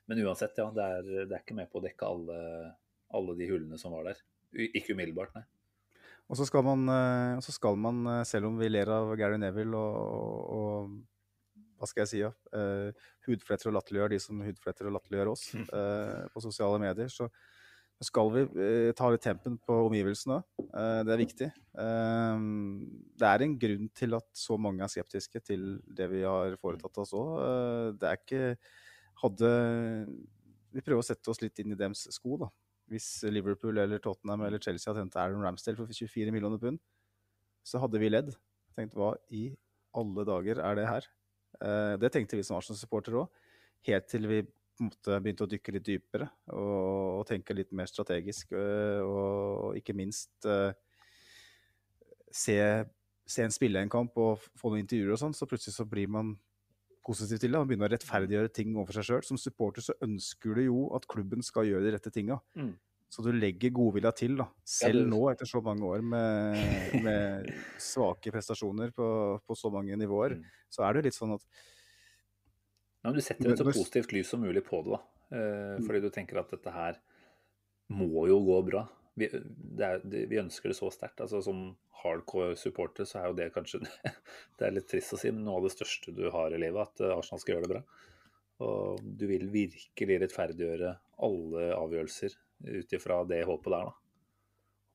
Men uansett, ja. Det er, det er ikke med på å dekke alle, alle de hullene som var der. Ikke umiddelbart, nei. Og så skal, man, eh, så skal man, eh, selv om vi ler av Gary Neville og, og hva skal jeg si, ja, uh, hudfletter og latterliggjør de som hudfletter og latterliggjør oss uh, på sosiale medier, så skal vi uh, ta litt tempen på omgivelsene. Uh, det er viktig. det er en grunn til at så mange er skeptiske til det vi har foretatt oss òg. det er ikke Hadde Vi prøver å sette oss litt inn i dems sko, da hvis Liverpool eller Tottenham eller Chelsea hadde hentet Aaron Ramsdale for 24 millioner pund, så hadde vi ledd. Tenkt hva i alle dager er det her? Eh, det tenkte vi som Arsenal-supportere òg, helt til vi måte, begynte å dykke litt dypere og, og tenke litt mer strategisk. Og, og, ikke minst uh, se, se, en spille en kamp og få noen intervjuer og sånn, så plutselig så blir man positiv til det. Man begynner å rettferdiggjøre ting overfor seg sjøl. Som supporter så ønsker du jo at klubben skal gjøre de rette tinga. Mm. Så du legger godvilja til, da. Selv nå, etter så mange år med, med svake prestasjoner på, på, så mange nivåer, mm. så er det jo litt sånn at men Du setter et så positivt lys som mulig på det, da. Eh, mm. fordi du tenker at dette her må jo gå bra vi, er, vi, ønsker det så sterkt. Altså, som hardcore supporter så er jo det kanskje Det er litt trist å si, men noe av det største du har i livet, at eh, Arsenal skal gjøre det bra. Og du vil virkelig rettferdiggjøre alle avgjørelser ut ifra det håpet der, da.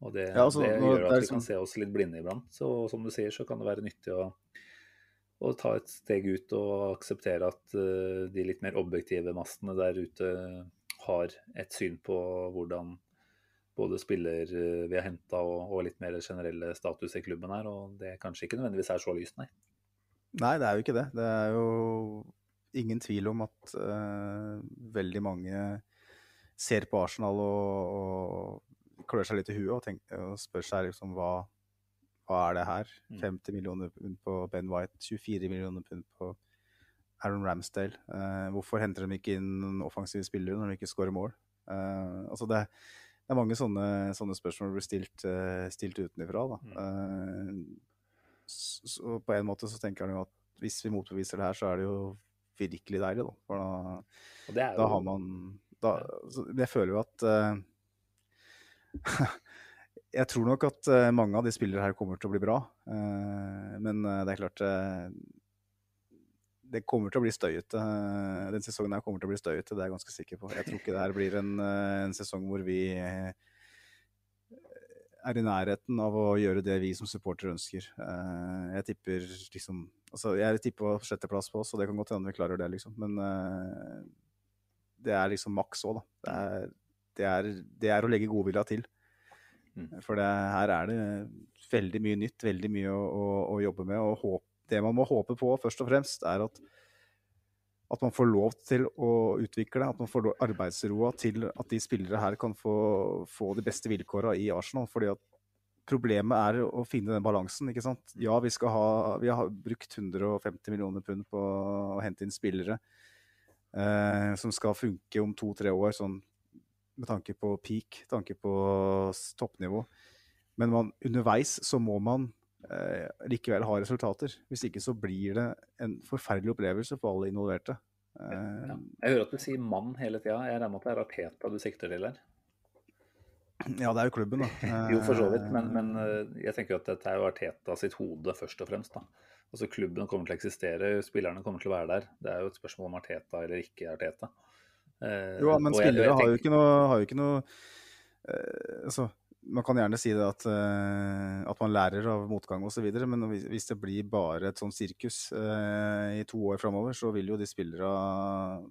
Og det, ja, altså, det gjør at vi kan se oss litt blinde iblant. Så som du sier, så kan det være nyttig å, å ta et steg ut og akseptere at uh, de litt mer objektive mastene der ute har et syn på hvordan både spiller eh, vi har henta og, og, litt mer generelle status i klubben her. Og det kanskje ikke nødvendigvis er så lyst, nei. Nei, det er jo ikke det. Det er jo ingen tvil om at uh, veldig mange ser på Arsenal og, og klør seg litt i huet og, tenker, og spør seg liksom hva, hva er det her? 50 mm. millioner pund på Ben White, 24 millioner pund på Aaron Ramsdale. Uh, hvorfor henter de ikke inn offensive spillere når de ikke skårer mål? Uh, altså det, det er mange sånne, sånne spørsmål blir stilt, uh, stilt utenfra. Mm. Uh, så på en måte så tenker han jo at hvis vi motbeviser det her, så er det jo virkelig deilig, da. For da, jo... da har man da, Jeg føler jo at uh, Jeg tror nok at mange av de spillere her kommer til å bli bra. men det er klart det kommer til å bli støyete. Den sesongen her kommer til å bli støyete, det er jeg ganske sikker på. Jeg tror ikke det her blir en, en sesong hvor vi er i nærheten av å gjøre det vi som supportere ønsker. Eh, jeg tipper liksom altså Jeg tipper på sjetteplass på oss, og det kan godt hende vi klarer det, liksom. Men eh, det er liksom maks òg, da. Det er, det, er, det er, å legge godvilja til. Mm. For det, her er det veldig mye nytt, veldig mye å, å, å jobbe med. Og håp, det man må håpe på, først og fremst, er at at man får lov til å utvikle, at man får arbeidsroa til at de spillere her kan få, få de beste vilkåra i Arsenal. fordi at Problemet er å finne den balansen. ikke sant? Ja, vi, ha, vi har brukt 150 millioner pund på å hente inn spillere eh, som skal funke om to-tre år, sånn med tanke på peak, tanke på toppnivå. Men man, underveis så må man eh, likevel ha resultater. Hvis ikke så blir det en forferdelig opplevelse for alle involverte. Eh, ja. Jeg hører at du sier 'mann' hele tida. Jeg regner med at det er Arteta du sikter til her? Ja, det er jo klubben, da. jo, for så vidt. Men, men, eh, jeg tenker at dette er jo Arteta sitt hode, først og fremst. da. Altså Klubben kommer til å eksistere, spillerne kommer til å være der. Det er jo et spørsmål om Arteta eller ikke Arteta. Eh, jo, men spillere har jo ikke noe, har jo ikke noe eh, altså, man kan gjerne si det at, uh, at man lærer av motgang osv., men hvis, det blir bare et sånt sirkus i to år framover, så vil jo de spillerne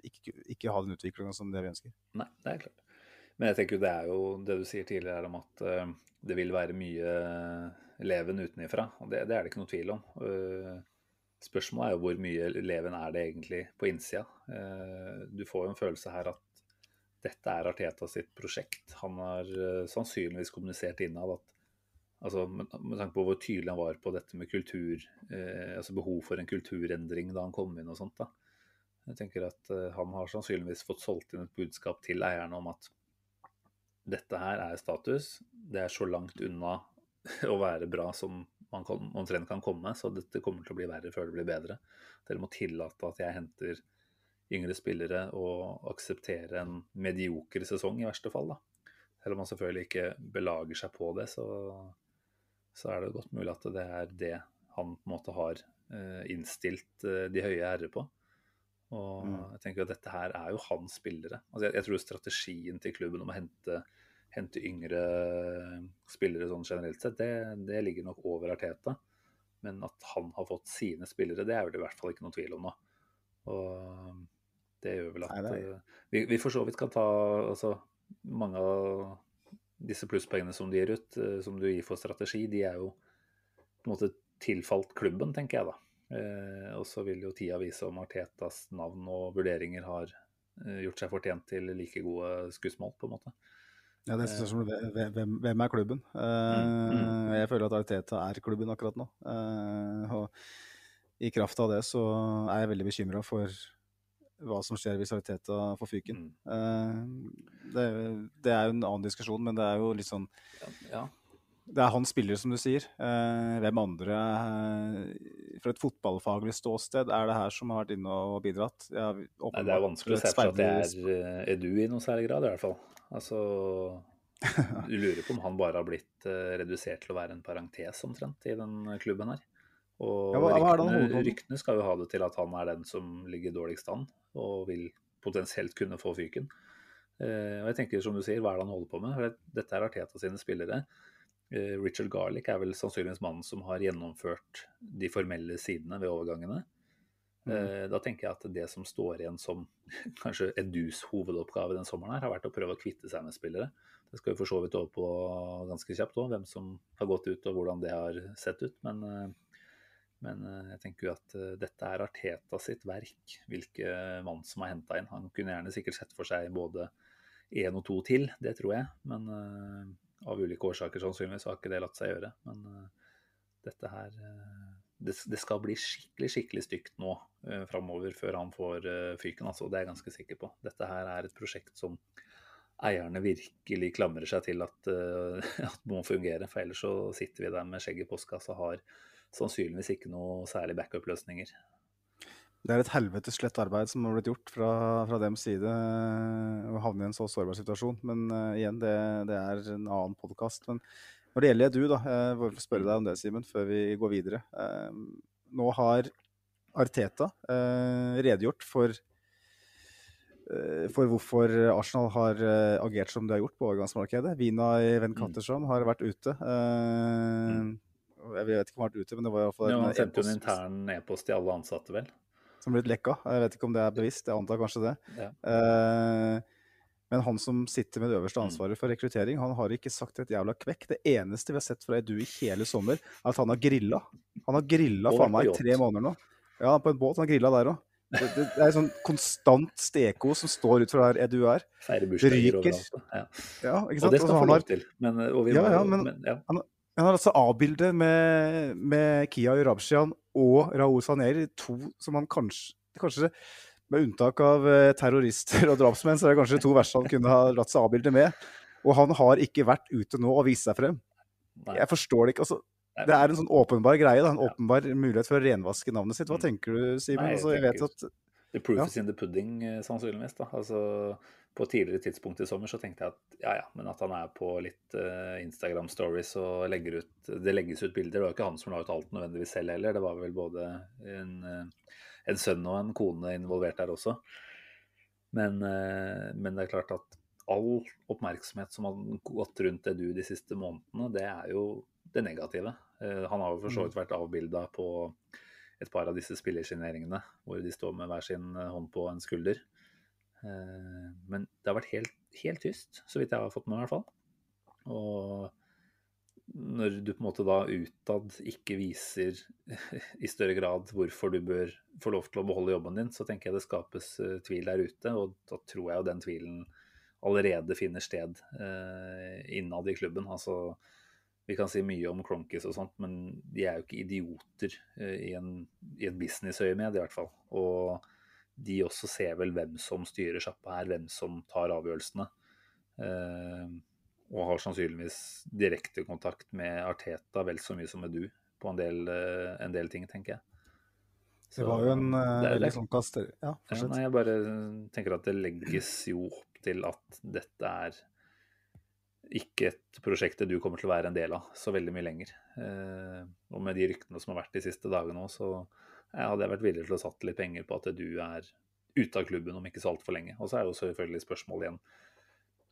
ikke, ikke, ha den utviklinga som det vi ønsker. Nei, det er klart. Men jeg tenker jo det er jo det du sier tidligere om at det vil være mye leven utenifra. Og det, det, er det ikke noe tvil om. Spørsmålet er jo hvor mye leven er det egentlig på innsida. du får jo en følelse her at dette er Arteta sitt prosjekt. Han har uh, sannsynligvis kommunisert innad at altså, med, tanke på hvor tydelig han var på dette med kultur, uh, altså behov for en kulturendring da han kom inn og sånt. da. Jeg tenker at Han har sannsynligvis fått solgt inn et budskap til eierne om at dette her er status. Det er så langt unna å være bra som man kan, omtrent kan komme, så dette kommer til å bli verre før det blir bedre. Dere må tillate at jeg henter yngre spillere og akseptere en medioker sesong i verste fall. da. Selv om man selvfølgelig ikke belager seg på det, så, så er det godt mulig at det er det han på en måte har eh, innstilt eh, de høye herrer på. Og mm. jeg tenker at dette her er jo hans spillere. Altså jeg, jeg, tror strategien til klubben om å hente, hente yngre spillere sånn generelt sett, det, det, ligger nok over Arteta. Men at han har fått sine spillere, det er det i hvert fall ikke noe tvil om nå. Og det gjør vel at Nei, uh, vi, vi, for så vidt kan ta altså, mange av disse plusspoengene som de gir ut, som du gir for strategi, de er jo på en måte tilfalt klubben, tenker jeg da. Og så vil jo tida vise om Artetas navn og vurderinger har gjort seg fortjent til like gode skussmål, på en måte. Ja, det synes jeg som hvem, hvem er klubben? Mm, mm. Jeg føler at Arteta er klubben akkurat nå. og i kraft av det så er jeg veldig bekymra for hva som skjer hvis Ariteta får fyken. Mm. Uh, det, det, er jo en annen diskusjon, men det er jo litt sånn ja. Det er han spiller, som du sier. Hvem andre fra et fotballfaglig ståsted er det her som har vært inne og bidratt? Nei, det er vanskelig å se for seg at det er Edu i noen særlig grad, i hvert fall. Altså, du lurer på om han bare har blitt redusert til å være en parentes omtrent i den klubben her. Og ja, ryktene, ryktene, skal jo ha det til at han er den som ligger dårligst an, og vil potensielt kunne få fyken. Eh, og jeg tenker som du sier, hva er det han holder på med? For dette er Arteta sine spillere. Eh, Richard Garlick er vel sannsynligvis mannen som har gjennomført de formelle sidene ved overgangene. Mm. Eh, da tenker jeg at det som står igjen som kanskje Edus hovedoppgave den sommeren, her, har vært å prøve å kvitte seg med spillere. Det skal vi for så vidt over på ganske kjapt òg, hvem som har gått ut og hvordan det har sett ut. Men eh, men eh, jeg tenker jo at dette er Arteta sitt verk, hvilke mann som har henta inn. Han kunne gjerne sikkert sett for seg både én og to til, det tror jeg. Men av ulike årsaker sannsynligvis har ikke det latt seg gjøre. Men dette her det, det, skal bli skikkelig skikkelig stygt nå uh, framover før han får fyken. altså, Det er jeg ganske sikker på. Dette her er et prosjekt som eierne virkelig klamrer seg til at, at må fungere. For ellers så sitter vi der med skjegget i postkassa og har sannsynligvis ikke noe særlig backup-løsninger. Det er et helvetes slett arbeid som har blitt gjort fra, fra deres side å havne i en så sårbar situasjon. Men uh, igjen, det, det, er en annen podkast. Men når det gjelder du, da, jeg får spørre deg om det, Simen, før vi går videre. Uh, nå har Arteta uh, redegjort for eh, for hvorfor Arsenal har eh, agert som de har gjort på overgangsmarkedet. Vina i Venkatterson har vært ute. Eh, Jeg vet ikke om han har vært ute, men det var i hvert fall Ja, en han sendte en intern e-post til alle ansatte, vel. som ble lekka. Jeg vet ikke om det er bevisst, jeg antar kanskje det. Ja. Eh, Men han som sitter med det øverste Mm. ansvaret for rekruttering, han har ikke sagt et jævla kvekk. Det eneste vi har sett fra Edu i hele sommer, er at han har grilla. Han har grilla faen meg i tre måneder nå. Ja, på en båt. Han grilla der òg. Det, det, det er sånn konstant steko som står ut fra der Edu er. Feire bursdager Ryker. overalt. Ja. Ja, ikke sant? Og det Altså, han få lov til. Men, og vi Ja, ja, men, men- ja. han har altså A-bildet med, med Kia Urabshian og Raoul Saneri, to som han kanskje Kanskje med unntak av eh, terrorister og drapsmenn, så er det kanskje to verste han kunne ha latt seg A-bilde med. Og han har ikke vært ute nå og vist seg frem. Nei. Jeg forstår det ikke. altså Det er en sånn åpenbar greie, da, en åpenbar mulighet for å renvaske navnet sitt. Hva Mm. tenker du, Simen? Altså, jeg vet at The proof Ja. is in the pudding, eh, sannsynligvis. da. Altså, På tidligere tidspunkt i sommer så tenkte jeg at ja, ja, men at han er på litt uh, Instagram stories og legger ut Det legges ut bilder. Det var jo ikke han som la ut alt nødvendigvis selv heller. Det var vel både en, eh, en sønn og en kone involvert der også. Men, eh, men det er klart at all oppmerksomhet som har gått rundt Edu de siste månedene, det er jo det negative. Eh, Han har jo for så vidt vært avbilda på et par av disse spillersigneringene, hvor de står med hver sin eh, hånd på en skulder. Men det har vært helt, helt tyst, så vidt jeg har fått med meg i hvert fall. Og når du på en måte da utad ikke viser i større grad hvorfor du bør få lov til å beholde jobben din, så tenker jeg det skapes eh, tvil der ute. Og da tror jeg jo den tvilen allerede finner sted eh, innad i klubben. Altså, vi kan si mye om Cronkies og sånt, men de er jo ikke idioter eh, i, en, i et businessøyemed, i hvert fall. Og de også ser vel hvem som styrer sjappa her, hvem som tar avgjørelsene. Eh, og har sannsynligvis direkte kontakt med Arteta vel så mye som med du på en del, eh, en del ting, tenker jeg. Så, det var jo en eh, veldig sånn kaster... Ja, ja, nei, jeg bare tenker at det legges jo opp til at dette er ikke et prosjekt du kommer til å være en del av så veldig mye lenger. Eh, og med de ryktene som har vært de siste dagene òg, så jeg hadde jeg vært villig til å satt litt penger på at du er ute av klubben om ikke så altfor lenge. Og så er jo selvfølgelig spørsmålet igjen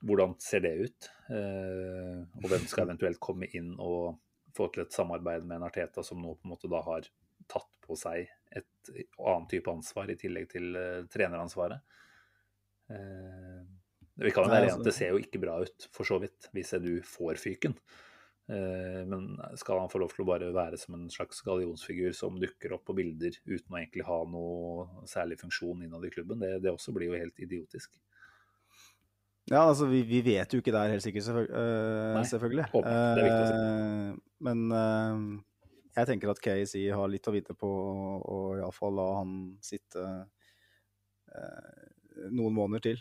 hvordan ser det ut? Eh, og hvem skal eventuelt komme inn og få til et samarbeid med en Arteta som nå på en måte da har tatt på seg et annet type ansvar i tillegg til eh, treneransvaret. Eh, vi kan jo være enige om at det ser jo ikke bra ut, for så vidt, hvis du får fyken. Men skal han få lov til å bare være som en slags gallionsfigur som dukker opp på bilder uten å egentlig ha noe særlig funksjon innad i klubben? Det, det også blir jo helt idiotisk. Ja, altså vi, vi vet jo ikke det er helt sikkert, selvfølgelig. uh, Nei, selvfølgelig. åpenbart. Det er viktig å uh, men uh, jeg tenker at KSI har litt å vite på å iallfall la han sitte noen måneder til.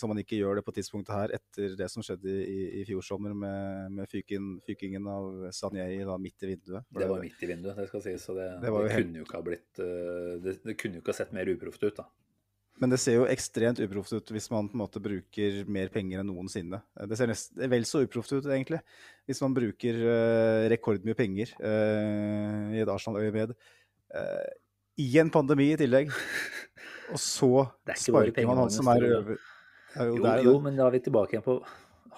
så man ikke gjør det på tidspunktet her etter det som skjedde i, i fjor sommer med, med fyken, fykingen av Sanjei da midt i vinduet. Det var midt i vinduet, det skal sies. Så det, Det det, kunne helt- jo ikke ha blitt det, det kunne jo ikke ha sett mer uproft ut, da. Men det ser jo ekstremt uproft ut hvis man på en måte bruker mer penger enn noensinne. Eh, Det ser nest, vel så uproft ut, egentlig, hvis man bruker uh, rekordmye penger uh, i et Arsenal-øyemed. Uh, I en pandemi i tillegg. Og så er sparker man han som er over ja, jo, Jo, jo, men da er vi tilbake igjen på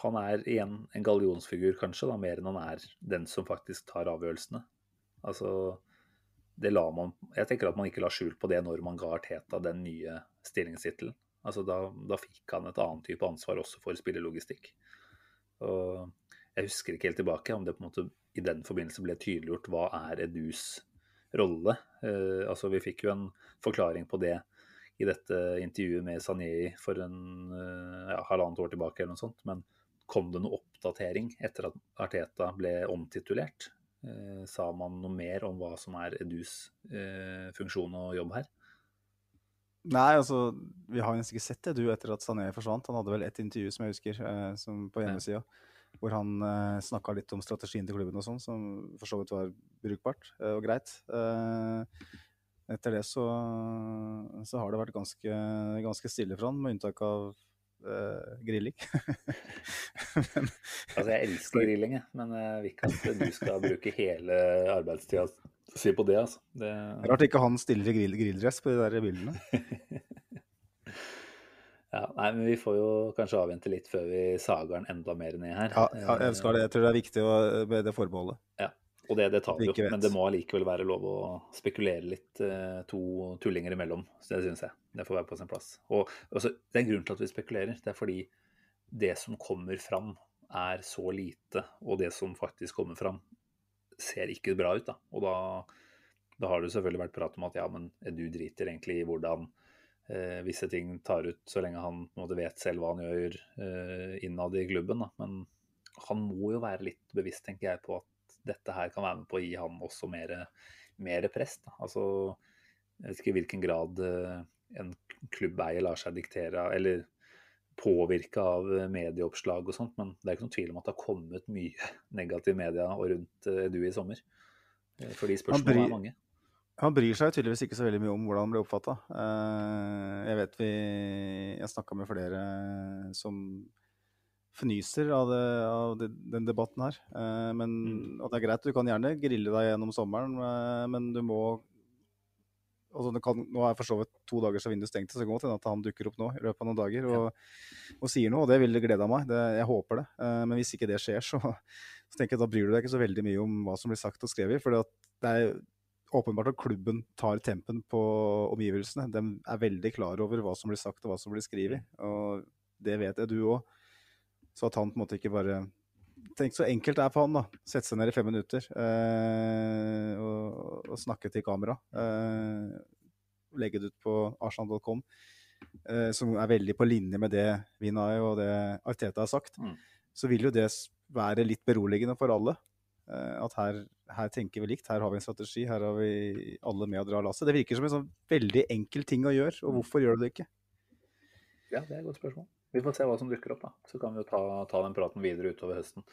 Han er igjen en gallionsfigur, kanskje, da, mer enn han er den som faktisk tar avgjørelsene. Altså, det la man Jeg tenker at man ikke la skjul på det når man ga Arteta den nye stillingstittelen. Altså, da, da fikk han et annet type ansvar også for spillelogistikk. Og jeg husker ikke helt tilbake om det på en måte i den forbindelse ble tydeliggjort hva er Edus rolle. Eh, altså, vi fikk jo en forklaring på det i dette intervjuet med Sanjei for en eh, ja, halvannet år tilbake, eller noe sånt. Men kom det noe oppdatering etter at Arteta ble omtitulert? Eh, sa man noe mer om hva som er Edus eh, funksjon og jobb her? Nei, altså, vi har nesten ikke sett det, du, etter at Sané forsvant. Han hadde vel ett intervju, som jeg husker, eh, som på hjemmesida, hvor han eh, snakka litt om strategien til klubben og sånn, som for så vidt var brukbart eh, og greit. Eh, etter det så, så har det vært ganske, ganske stille for han, med unntak av eh, grilling. Men, Altså, jeg elsker grilling, jeg, men jeg vil ikke at du skal bruke hele arbeidstida si på det, altså. Det, Rart ikke han stiller i grill, grilldress på de der bildene. Ja, nei, men Vi får jo kanskje avvente litt før vi sager den enda mer ned her. Ja, ja, jeg skal det. Jeg tror det er viktig å, med det forbeholdet. Ja, og det, det tar vi jo. Men det må allikevel være lov å spekulere litt eh, to tullinger imellom. Så det syns jeg. Det får være på sin plass. Og altså, Det er grunnen til at vi spekulerer. Det er fordi det som kommer fram, er så lite, og det som faktisk kommer fram, ser ikke bra ut. da. Og da, da har det selvfølgelig vært prat om at ja, men du driter egentlig i hvordan eh, visse ting tar ut, så lenge han måte vet selv hva han gjør eh, innad i klubben. Da. Men han må jo være litt bevisst, tenker jeg, på at dette her kan være med på å gi han også mer, mer press. Da. Altså, jeg vet ikke i hvilken grad eh, en klubbeier lar seg diktere eller påvirke av eh, medieoppslag og sånt, men det er ikke noen tvil om at det har kommet mye negativ media og rundt Edu du i sommer. Eh, Fordi spørsmålene bryr- er mange. Han bryr seg tydeligvis ikke så veldig mye om hvordan han ble oppfatta. Jeg vet vi Jeg snakka med flere som fnyser av, det, av det, den debatten her. Eh, Men, Mm. Og det er greit, du kan gjerne grille deg gjennom sommeren, eh, men du må altså det kan, Nå er for så vidt to dager så vinduet stengte, så det kan godt hende at han dukker opp nå i løpet av noen dager og, og sier noe, og det ville gleda meg. Det, jeg håper det. Uh, Men hvis ikke det skjer, så, så tenker jeg da bryr du deg ikke så veldig mye om hva som blir sagt og skrevet. For det er åpenbart at klubben tar tempen på omgivelsene. De er veldig klar over hva som blir sagt og hva som blir skrevet. Og det vet jeg du òg. Så at han på en måte ikke bare Tenk så enkelt det er for han, da. Sette seg ned i fem minutter eh, og, og snakke til kamera. Eh, legge det ut på arsenal.com, eh, som er veldig på linje med det Vinay og det Arteta har sagt. Mm. Så vil jo det være litt beroligende for alle. Eh, at her, her tenker vi likt, her har vi en strategi, her har vi alle med å dra lasset. Det virker som en sånn veldig enkel ting å gjøre, og hvorfor gjør du det ikke? Ja, det er et godt spørsmål. Vi får se hva som dukker opp, da. Så kan vi jo ta, ta den praten videre utover høsten.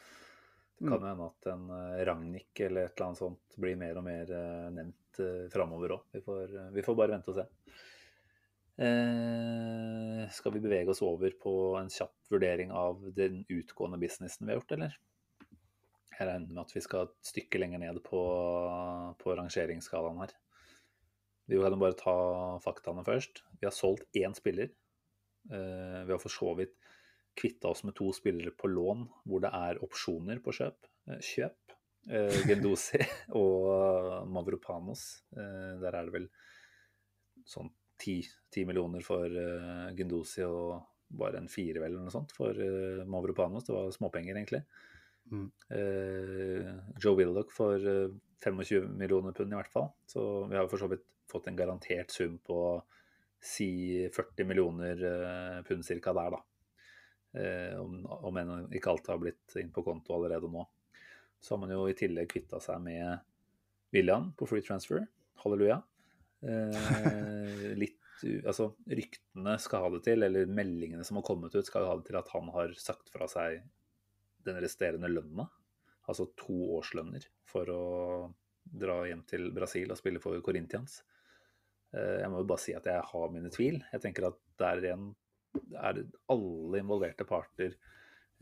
Det kan jo hende at en eh, Ragnhild eller et eller annet sånt blir mer og mer eh, nevnt uh, framover òg. Vi, får, vi får bare vente og se. Eh, skal vi bevege oss over på en kjapp vurdering av den utgående businessen vi har gjort, eller? Jeg regner med at vi skal et stykke lenger ned på, på rangeringsskalaen her. Vi kan jo bare ta faktaene først. Vi har solgt én spiller. Eh, vi har for så vidt kvitta oss med to spillere på lån hvor det er opsjoner på kjøp. eh, kjøp. Eh, Gendosi og Mavropanos. Der er det vel sånn ti, millioner for Gendosi og bare en fire vel eller noe sånt for Mavropanos. Det var småpenger, egentlig. Mm. Joe Willoch for eh, 25 millioner pund i hvert fall. Så vi har for så vidt fått en garantert sum på si 40 millioner eh, pund cirka der, da. Eh, om, om enn ikke alt har blitt inn på konto allerede nå. Så har man jo i tillegg kvitta seg med William på free transfer. Halleluja. Eh, litt Altså, ryktene skal ha det til, eller meldingene som har kommet ut, skal ha det til at han har sagt fra seg den resterende lønna, altså to årslønner, for å dra hjem til Brasil og spille for Corinthians. Eh, Jeg må jo bare si at jeg har mine tvil. Jeg tenker at der igjen er alle involverte parter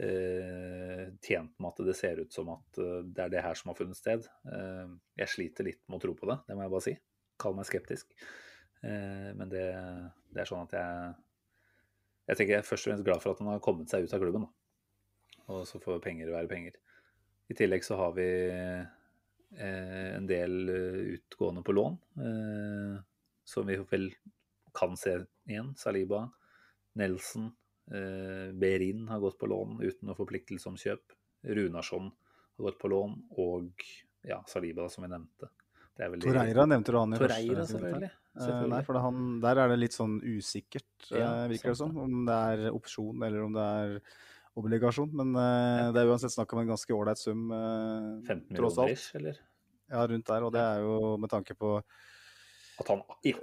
eh, tjent med at det ser ut som at eh, det er det her som har funnet sted. Jeg sliter litt med å tro på det, det må jeg bare si. Kall meg skeptisk. Men det, det er sånn at jeg Jeg tenker jeg er først og fremst glad for at han har kommet seg ut av klubben. Og så får penger være penger. I tillegg så har vi en del utgående på lån, som vi vel kan se igjen. Saliba, Nelson, eh, Berin har gått på lån uten noe forpliktelse om kjøp. Runarsson har gått på lån, og ja, Saliba, som vi nevnte. Det vel de- Torreira nevnte du han i Torreira, første selvfølgelig. Eh, Nei, selvfølgelig. for det han, der er det litt sånn usikkert, eh, Ja, virker det som, sånn, Om det er opsjon eller om det er obligasjon. Men uh, det er uansett snakk om en ganske ålreit sum, uh, 15 tross alt. ish, eller? Ja, rundt der. Og det er jo med tanke på At han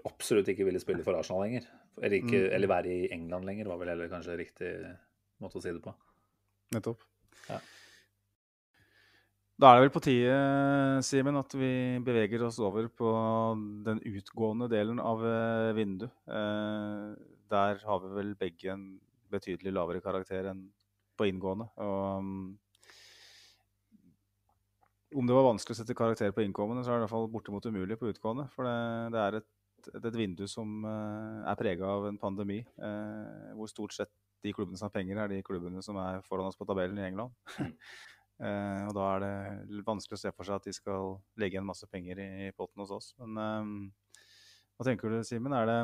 absolutt ikke ville spille for Arsenal lenger. Eller, ikke, Mm. eller være i England lenger, var vel heller kanskje riktig måte å si det på. Nettopp. Ja. Da er det vel på tide, Simen, at vi beveger oss over på den utgående delen av eh, vinduet. Eh, der har vi vel begge en betydelig lavere karakter enn på inngående. Og mm, om det var vanskelig å sette karakter på innkommende, så er det i hvert fall bortimot umulig på utgående. For det, det er et et, et vindu som uh, er prega av en pandemi, uh, hvor stort sett de klubbene som har penger, er de klubbene som er foran oss på tabellen i England. uh, og da er det vanskelig å se for seg at de skal legge igjen masse penger i, i potten hos oss. Men hva tenker du, Simen? Er det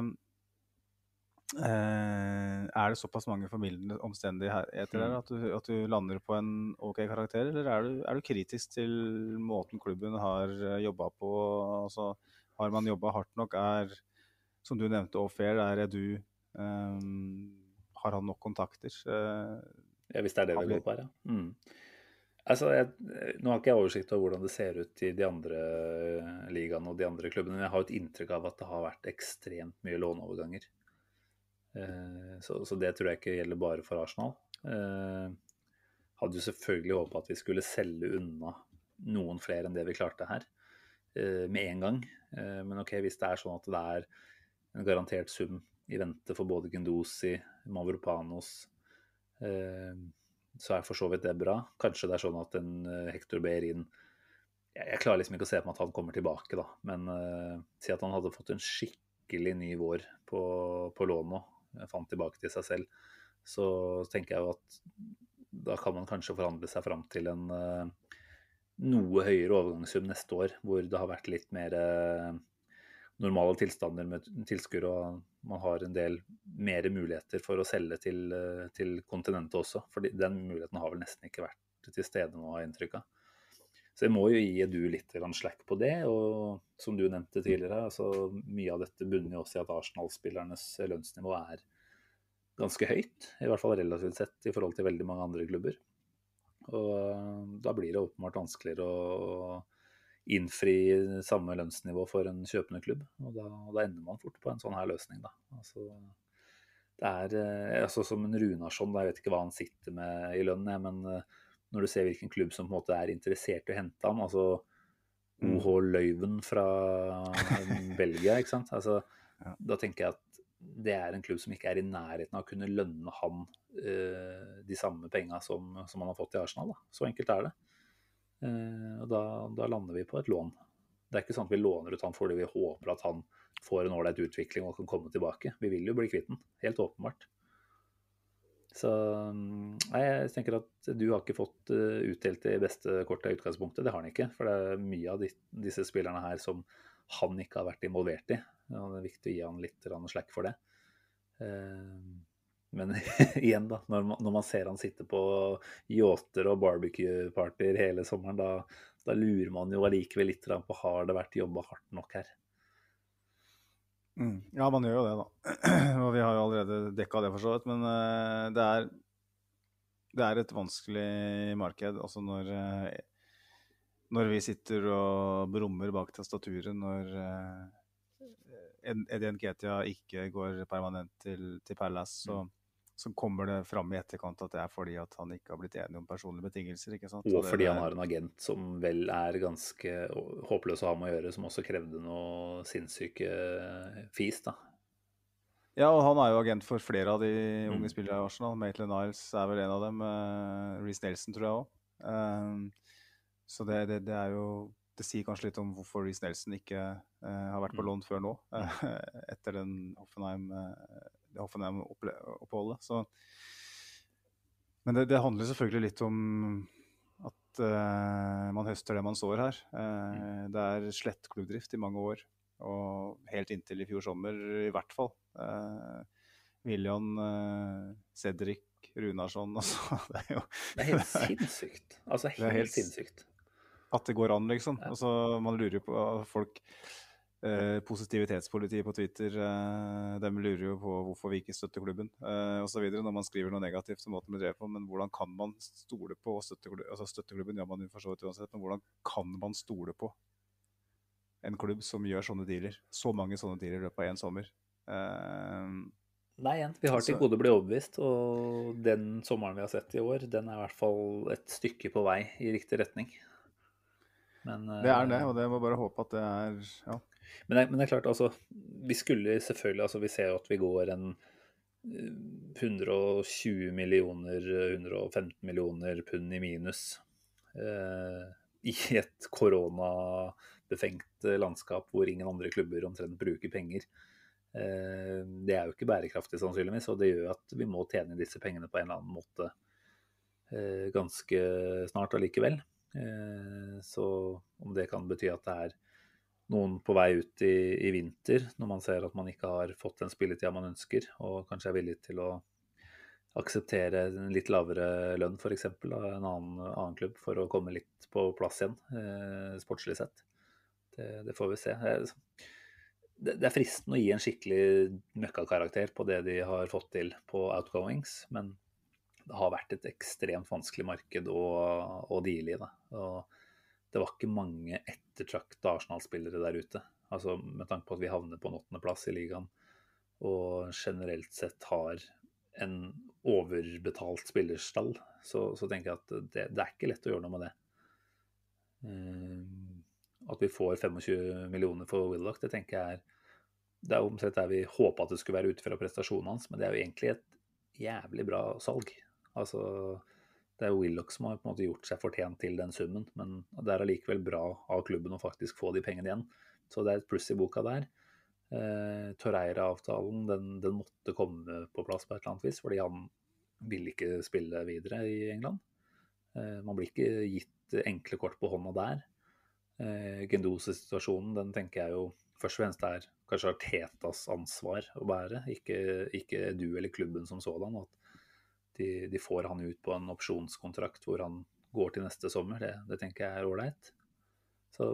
er det såpass mange formildende omstendigheter der at du, at du lander på en OK karakter, eller er du, er du kritisk til måten klubben har jobba på? Altså, har man jobba hardt nok? Er, som du nevnte, off-air, er Edu um, Har han nok kontakter? Uh, Ja, hvis det er det det vi går på her, ja. Mm. Altså, jeg, nå har ikke jeg oversikt over hvordan det ser ut i de andre eh, ligaene og de andre klubbene, men jeg har et inntrykk av at det har vært ekstremt mye låneoverganger. Eh, så, så det tror jeg ikke gjelder bare for Arsenal. Eh, hadde jo selvfølgelig håpa at vi skulle selge unna noen flere enn det vi klarte her, eh, med en gang. Men ok, hvis det er sånn at det er en garantert sum i vente for både Gendosi, Mavropanos så er for så vidt det bra. Kanskje det er sånn at en Hector Behrin jeg, klarer liksom ikke å se på meg at han kommer tilbake, da. Men eh, si at han hadde fått en skikkelig ny vår på, på lån nå, fant tilbake til seg selv, så tenker jeg jo at da kan man kanskje forhandle seg fram til en eh, noe høyere overgangssum neste år, hvor det har vært litt mer eh, normale tilstander med tilskuere, og man har en del mer muligheter for å selge til, eh, til kontinentet også. For den muligheten har vel nesten ikke vært til stede nå, har jeg inntrykk av. Så jeg må jo gi du litt slack på det. Og som du nevnte tidligere, altså mye av dette bunner jo også i at Arsenal-spillernes lønnsnivå er ganske høyt. I hvert fall relativt sett i forhold til veldig mange andre klubber. Og eh, da blir det åpenbart vanskeligere å innfri samme lønnsnivå for en kjøpende klubb. Og da, da ender man fort på en sånn her løsning, da. Altså, det er eh, altså som en Runarsson, jeg vet ikke hva han sitter med i lønn, men eh, når du ser hvilken klubb som på en måte er interessert i å hente ham, altså OH Løyven fra Belgia, ikke sant. Altså, Ja. Da tenker jeg at det er en klubb som ikke er i nærheten av å kunne lønne han eh, de samme penga som, som han har fått i Arsenal. Da. Så enkelt er det. Eh, og da, da lander vi på et lån. Det er ikke sånn at vi låner ut han fordi vi håper at han får en ålreit utvikling og kan komme tilbake. Vi vil jo bli kvitt den, helt åpenbart. Så mm, nei, jeg tenker at du har ikke fått eh, utdelt det beste kortet i utgangspunktet. Det har han ikke. For det er mye av de, disse spillerne her som han ikke har vært involvert i. Og det er viktig å gi han litt slack for det. Eh, Men igjen, da. Når man, når man ser han sitte på yachter og barbecue-partyer hele sommeren, da, da lurer man jo allikevel litt på har det vært jobba hardt nok her. Mm. Ja, man gjør jo det, da. Og vi har jo allerede dekka det, for så vidt. Men uh, det, er, det er et vanskelig marked. Altså når, uh, når vi sitter og brummer bak tastaturet, når uh, Eddie Ketia ikke går permanent til, til Palace, så, så kommer det fram i etterkant at det er fordi at han ikke har blitt enig om personlige betingelser. ikke sant? Og fordi han har en agent som vel er ganske håpløs å ha med å gjøre, som også krevde noe sinnssyke fis, da. Ja, og han er jo agent for flere av de Mm. unge spillerne i Arsenal. Maitland Niles er vel en av dem. Uh, Reece Nelson tror jeg òg. så det, det, det er jo Det sier kanskje litt om hvorfor Reece Nelson ikke eh, har vært på Mm. lån før nå, eh, etter den Hoffenheim, eh, det Hoffenheim-oppholdet. Så Men det, det handler selvfølgelig litt om at uh, man høster det man sår her. Eh, det er slett klubbdrift i mange år, og helt inntil i fjor sommer i hvert fall. Uh, William, Cedric, Runarsson altså, Det er jo Det er helt sinnssykt. Altså helt, helt- sinnssykt. at det går an, liksom. Ja. Altså, man lurer jo på folk eh, Positivitetspolitiet på Twitter, eh, de lurer jo på hvorfor vi ikke støtter klubben eh, osv. Når man skriver noe negativt om måten blir drev på. Men hvordan kan man stole på? Altså, støtteklubben gjør man jo for så vidt uansett, men hvordan kan man stole på en klubb som gjør sånne dealer? Så mange sånne dealer i løpet av én sommer. Nei, igjen, vi har til gode å bli overbevist, og den sommeren vi har sett i år, den er i hvert fall et stykke på vei i riktig retning. Men, det er det, og det må bare håpe at det er ja. Men det, men det er klart, altså Vi skulle selvfølgelig altså Vi ser jo at vi går en eh, 120 millioner, 115 millioner pund i minus eh, i et koronabefengt landskap hvor ingen andre klubber omtrent bruker penger. Eh, det er jo ikke bærekraftig sannsynligvis, og det gjør at vi må tjene disse pengene på en eller annen måte eh, ganske snart allikevel. Eh, så om det kan bety at det er noen på vei ut i, i vinter, når man ser at man ikke har fått den spilletida man ønsker, og kanskje er villig til å akseptere en litt lavere lønn f.eks. av en annen, annen, klubb for å komme litt på plass igjen, eh, sportslig sett. Det, det, får vi se. Det, det er fristende å gi en skikkelig møkkakarakter på det de har fått til på outgoings, men det har vært et ekstremt vanskelig marked å, å deale i. Det. Og det var ikke mange ettertrakta Arsenal-spillere der ute. Altså, med tanke på at vi havner på en åttendeplass i ligaen og generelt sett har en overbetalt spillerstall, så, så tenker jeg at det, det, er ikke lett å gjøre noe med det. Uh, at vi får 25 millioner for Willoch, det tenker jeg er Det er omtrent der vi håpa at det skulle være ut fra prestasjonen hans, men det er jo egentlig et jævlig bra salg. Altså, det er jo Willoch som har på en måte gjort seg fortjent til den summen, men det er allikevel bra av klubben å faktisk få de pengene igjen. Så det er et pluss i boka der. Eh, Torreira-avtalen den, den, måtte komme på plass på et eller annet vis, fordi han ville ikke spille videre i England. Eh, man blir ikke gitt enkle kort på hånda der. Eh, Gendose-situasjonen den tenker jeg jo først og fremst er kanskje Artetas ansvar å bære, ikke, ikke du eller klubben som sådan. At de, de, får han ut på en opsjonskontrakt hvor han går til neste sommer, det, det tenker jeg er ålreit. Så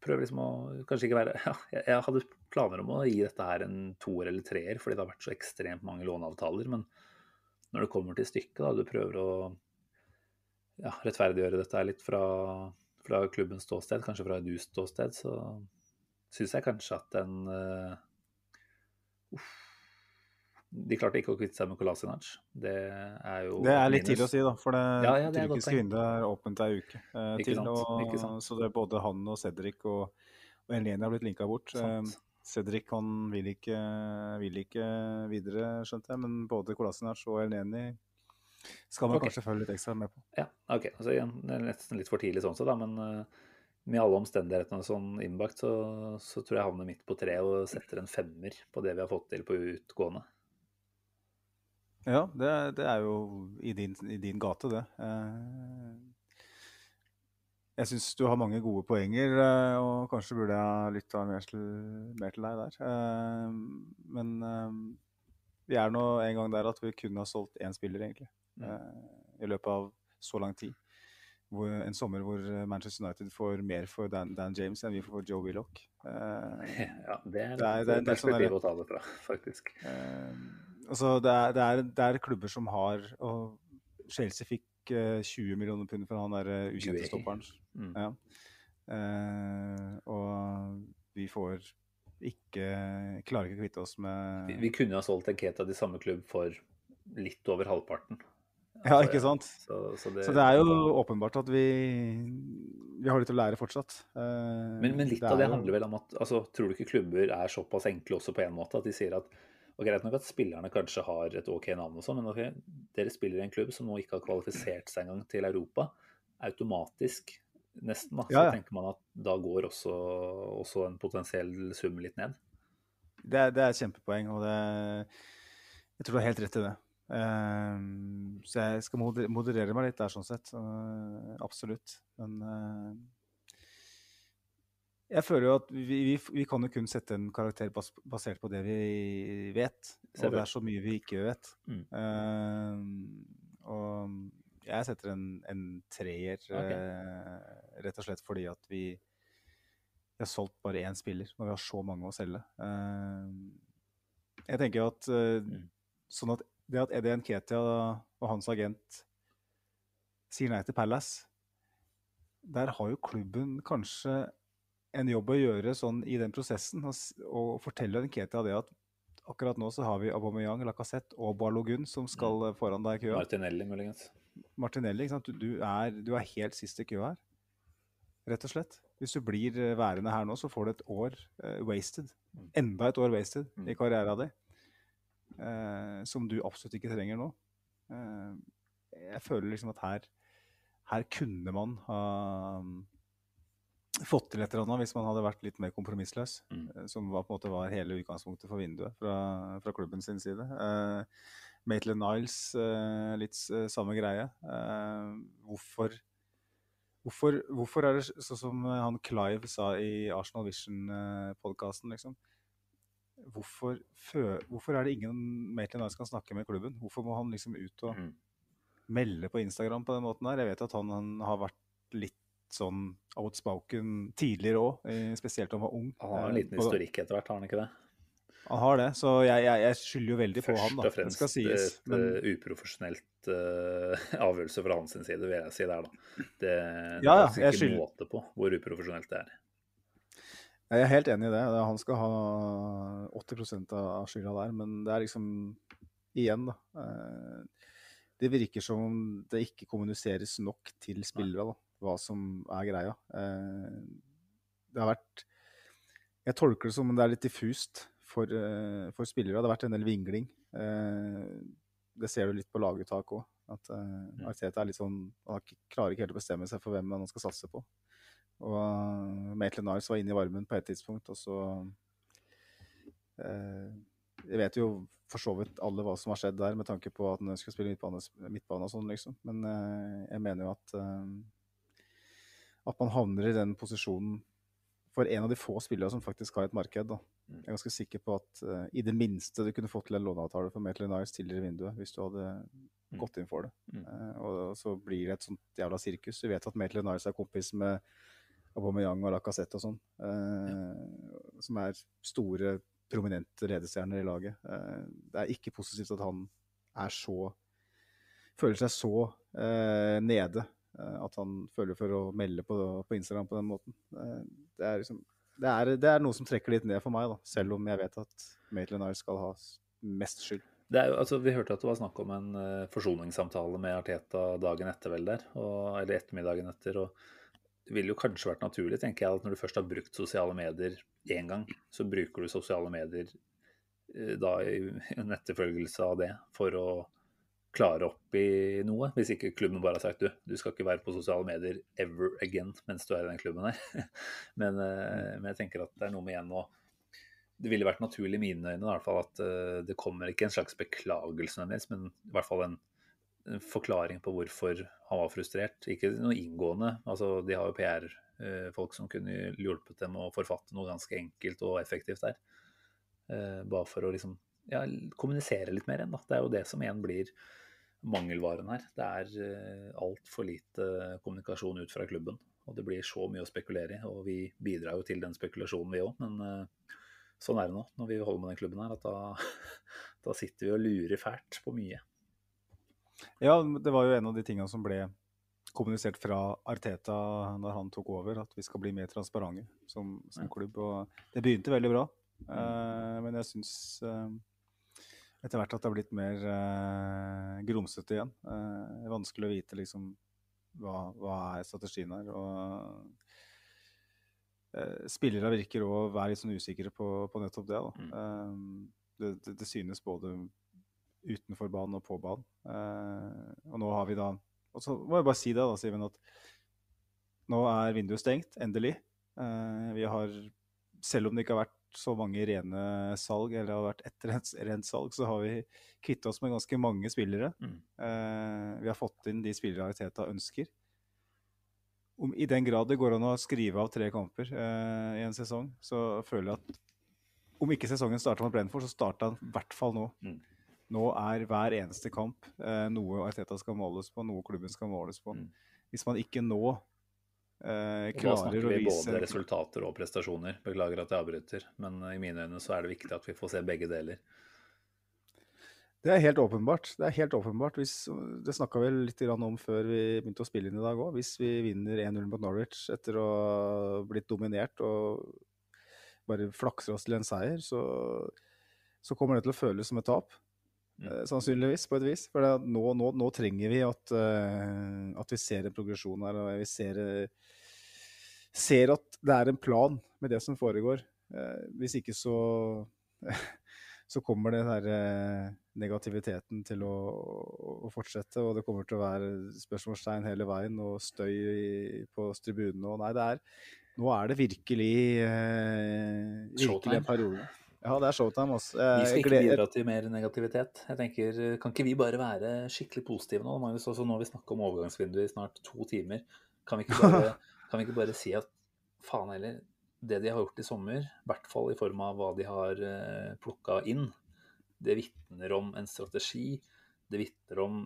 prøver liksom å kanskje ikke være ja, Jeg hadde planer om å gi dette her en toer eller treer, fordi det har vært så ekstremt mange låneavtaler. Men når det kommer til stykket, da, du prøver å ja, rettferdiggjøre dette litt fra, fra klubbens ståsted, kanskje fra et ståsted, så syns jeg kanskje at den uh, uff, de klarte ikke å kvitte seg med Kolasinac. Det er jo Det er litt tidlig å si, da. For det, ja, ja, det tyrkiske vinduet er åpent ei uke. Eh, ikke til, sant, og, Så det er både han og Cedric og, og Eleni har blitt linka bort. Eh, Cedric han vil ikke, vil ikke, videre, skjønte jeg, men både Kolasinac og Eleni skal man okay. kanskje følge litt ekstra med på. Ja, ok. Altså, igjen, det er nesten litt for tidlig sånn sett, da, men uh, med alle omstendighetene sånn innbakt, så, så tror jeg havner midt på tre og setter en femmer på det vi har fått til på utgående. Ja, det, det er jo i din, i din, gate, det. Eh, jeg syns du har mange gode poenger, eh, og kanskje burde jeg lytta mer, mer, til deg der. Eh, men vi er nå en gang der at vi kunne ha solgt én spiller, egentlig. I løpet av så lang tid. En sommer hvor Manchester United får mer for Dan, Dan James enn vi får for Joe Willoch. ja, det er, det er, det er, det er sånn perspektiv å ta det fra, faktisk. Altså, det, er, det, er, det, er, klubber som har og Chelsea fikk uh, eh, 20 millioner pund for han der uh, ukjente stopperen. Mm. Ja. Uh, og vi får ikke Klarer ikke å kvitte oss med Vi, vi kunne ha solgt Enketa til samme klubb for litt over halvparten. Ja, ikke sant? Så, så, det, så, det, er jo åpenbart at vi, vi har litt å lære fortsatt. men, men, litt det av det handler vel om at altså, Tror du ikke klubber er såpass enkle også på en måte at de sier at og Greit nok at spillerne kanskje har et OK navn, og sånn, men okay, dere spiller i en klubb som nå ikke har kvalifisert seg engang til Europa. Automatisk, nesten, da, så ja, ja. tenker man at da går også, også en potensiell sum litt ned. Det er, det er et kjempepoeng, og det, jeg tror du har helt rett i det. Uh, så jeg skal moderere meg litt der, sånn sett. Uh, absolutt. Men uh, jeg føler jo at vi, vi, vi, kan jo kun sette en karakter bas, basert på det vi vet. Og det er så mye vi ikke vet. Mm. Uh, og jeg setter en, en treer, okay. uh, rett og slett fordi at vi, vi har solgt bare én spiller når vi har så mange å selge. Uh, jeg tenker at mm. sånn at det at Eddie Nketia og hans agent sier nei til Palace, der har jo klubben kanskje en jobb å gjøre sånn i den prosessen og, og fortelle Nketia det at akkurat nå så har vi Aubameyang, Lacassette og Balogun som skal mm. foran deg i køa. Martinelli, muligens. Martinelli, ikke sant? Du, er, du, er, helt sist i køa her. Rett og slett. Hvis du blir eh, værende her nå, så får du et år uh, wasted. Mm. Enda et år wasted mm. i karrieren din. Uh, som du absolutt ikke trenger nå. Uh, jeg føler liksom at her, her kunne man ha fått til et eller annet hvis man hadde vært litt mer kompromissløs. Mm. eh, Som var, på en måte var hele utgangspunktet for vinduet fra, fra klubben sin side. Eh, Maitland Niles, eh, litt s- samme greie. Eh, hvorfor, hvorfor, hvorfor er det sånn som eh, han Clive sa i Arsenal Vision-podkasten, liksom? Hvorfor, hvorfor er det ingen Maitland Niles kan snakke med klubben? Hvorfor må han liksom ut og Mm. melde på Instagram på den måten her. Jeg vet at han, han har vært litt sånn outspoken tidligere òg, spesielt da han var ung. Han har en Eh, liten historikk etter hvert, har han ikke det? Han har det, så jeg, jeg, jeg skylder jo veldig på han, da. Først og fremst det sies. et Men eh, uprofesjonelt uh, avgjørelse fra hans side, vil jeg si der, da. Det, det Ja, ja, er faktisk jeg ikke skylder- måte på hvor uprofesjonelt det er. jeg er helt enig i det. Det er- Han skal ha 80 av skylda der, men det er liksom Igjen, da. eh, Det virker som det ikke kommuniseres nok til spillere da, hva som er greia. Eh, Det har vært Jeg tolker det som om det er litt diffust for, eh, for spillere. Det har vært en del vingling. Eh, Det ser du litt på laguttak òg. At uh, Arteta er litt sånn Han klarer ikke helt å bestemme seg for hvem han skal satse på. Og Maitland Niles var inne i varmen på et tidspunkt, og så Jeg vet jo for så vidt alle hva som har skjedd der, med tanke på at han ønsker å spille midtbane, midtbane og sånn, liksom. Men jeg mener jo at at man havner i den posisjonen for en av de få spillere som faktisk har et marked. da. Jeg er ganske sikker på at uh, i det minste du kunne fått til en låneavtale for Maitland Niles tidligere i vinduet, hvis du hadde gått inn for det. Mm. Eh, og så blir det et sånt jævla sirkus. Vi vet at Maitland Niles er kompis med Aubameyang og Lacassette og sånn, eh, som er store, prominente ledestjerner i laget. Det er ikke positivt at han er så Føler seg så nede at han føler for å melde på, på Instagram på den måten. Eh, det, er liksom, det, er, det er noe som trekker litt ned for meg, da, selv om jeg vet at Maitland Niles skal ha mest skyld. Er altså, vi hørte at det var snakk om en eh, forsoningssamtale med Arteta dagen etter, vel der, og, eller ettermiddagen etter. og Det ville jo kanskje vært naturlig, tenker jeg, at når du først har brukt sosiale medier én gang, så bruker du sosiale medier eh, da i en etterfølgelse av det for å klare opp i noe. Hvis ikke klubben bare har sagt du, du skal ikke være på sosiale medier ever again mens du er i den klubben her. men, eh, men jeg tenker at det er noe med igjen å det ville vært naturlig i mine øyne i hvert fall at eh, det kommer ikke en slags beklagelse nødvendigvis, men i hvert fall en, en forklaring på hvorfor han var frustrert. Ikke noe inngående. altså De har jo PR-folk som kunne hjulpet dem å forfatte noe ganske enkelt og effektivt der. Eh, bare for å liksom ja, kommunisere litt mer igjen. Da. Det er jo det som igjen blir mangelvaren her. Det er uh, altfor lite kommunikasjon ut fra klubben. Og det blir så mye å spekulere i. Og vi bidrar jo til den spekulasjonen, vi òg. Men eh, sånn er det nå når vi holder med den klubben her, at da, da sitter vi og lurer fælt på mye. Ja, det var jo en av de tingene som ble kommunisert fra Arteta når han tok over, at vi skal bli mer transparente som, som klubb. Og det begynte veldig bra, eh, men jeg syns eh, etter hvert at det har blitt mer eh, grumsete igjen. Eh, vanskelig å vite liksom hva, hva er strategien her. og eh, Spillere virker òg å være litt sånn usikre på, på nettopp det. Da. Eh, det, det. Det synes både utenfor banen og på banen. Eh, og nå har vi da Og så må jeg bare si det, da, Simen, at nå er vinduet stengt, endelig. Eh, vi har, selv om det ikke har vært så mange rene salg, eller har vært ett rent, rent salg, så har vi kvittet oss med ganske mange spillere. Mm. Eh, vi har fått inn de spillere Teta ønsker. Om, I den grad det går an å skrive av tre kamper eh, i en sesong, så føler jeg at om ikke sesongen starter mot Brentford, så starter den i hvert fall nå. Mm. Nå er hver eneste kamp eh, noe Arteta skal måles på, noe klubben skal måles på. Mm. Hvis man ikke nå eh, Og da klarer snakker å vi vise både resultater og prestasjoner. Beklager at jeg avbryter, men i mine øyne så er det viktig at vi får se begge deler. Det er helt åpenbart. Det er helt åpenbart. Hvis, det snakka vi litt om før vi begynte å spille inn i dag òg. Hvis vi vinner 1-0 mot Norwich etter å ha blitt dominert og bare flakser oss til en seier, så, så kommer det til å føles som et tap. Mm. Eh, sannsynligvis, på et vis. For det, nå, nå, nå trenger vi at, eh, at vi ser en progresjon her. og vi ser, eh, ser at det er en plan med det som foregår. Hvis ikke så så kommer den der negativiteten til å, å fortsette, og det kommer til å være spørsmålstegn hele veien og støy i, på tribunene. Og nei, det er Nå er det virkelig eh, virkelig en periode. Ja, det er showtime. Altså. Vi skal ikke gleder, bidra til mer negativitet. Jeg tenker, Kan ikke vi bare være skikkelig positive nå? Magnus? Også nå har vi snakka om overgangsvinduet i snart to timer. Kan vi ikke bare, kan vi ikke bare si at faen heller, det de har gjort i sommer, i hvert fall i form av hva de har uh, plukka inn, det vitner om en strategi. Det vitner om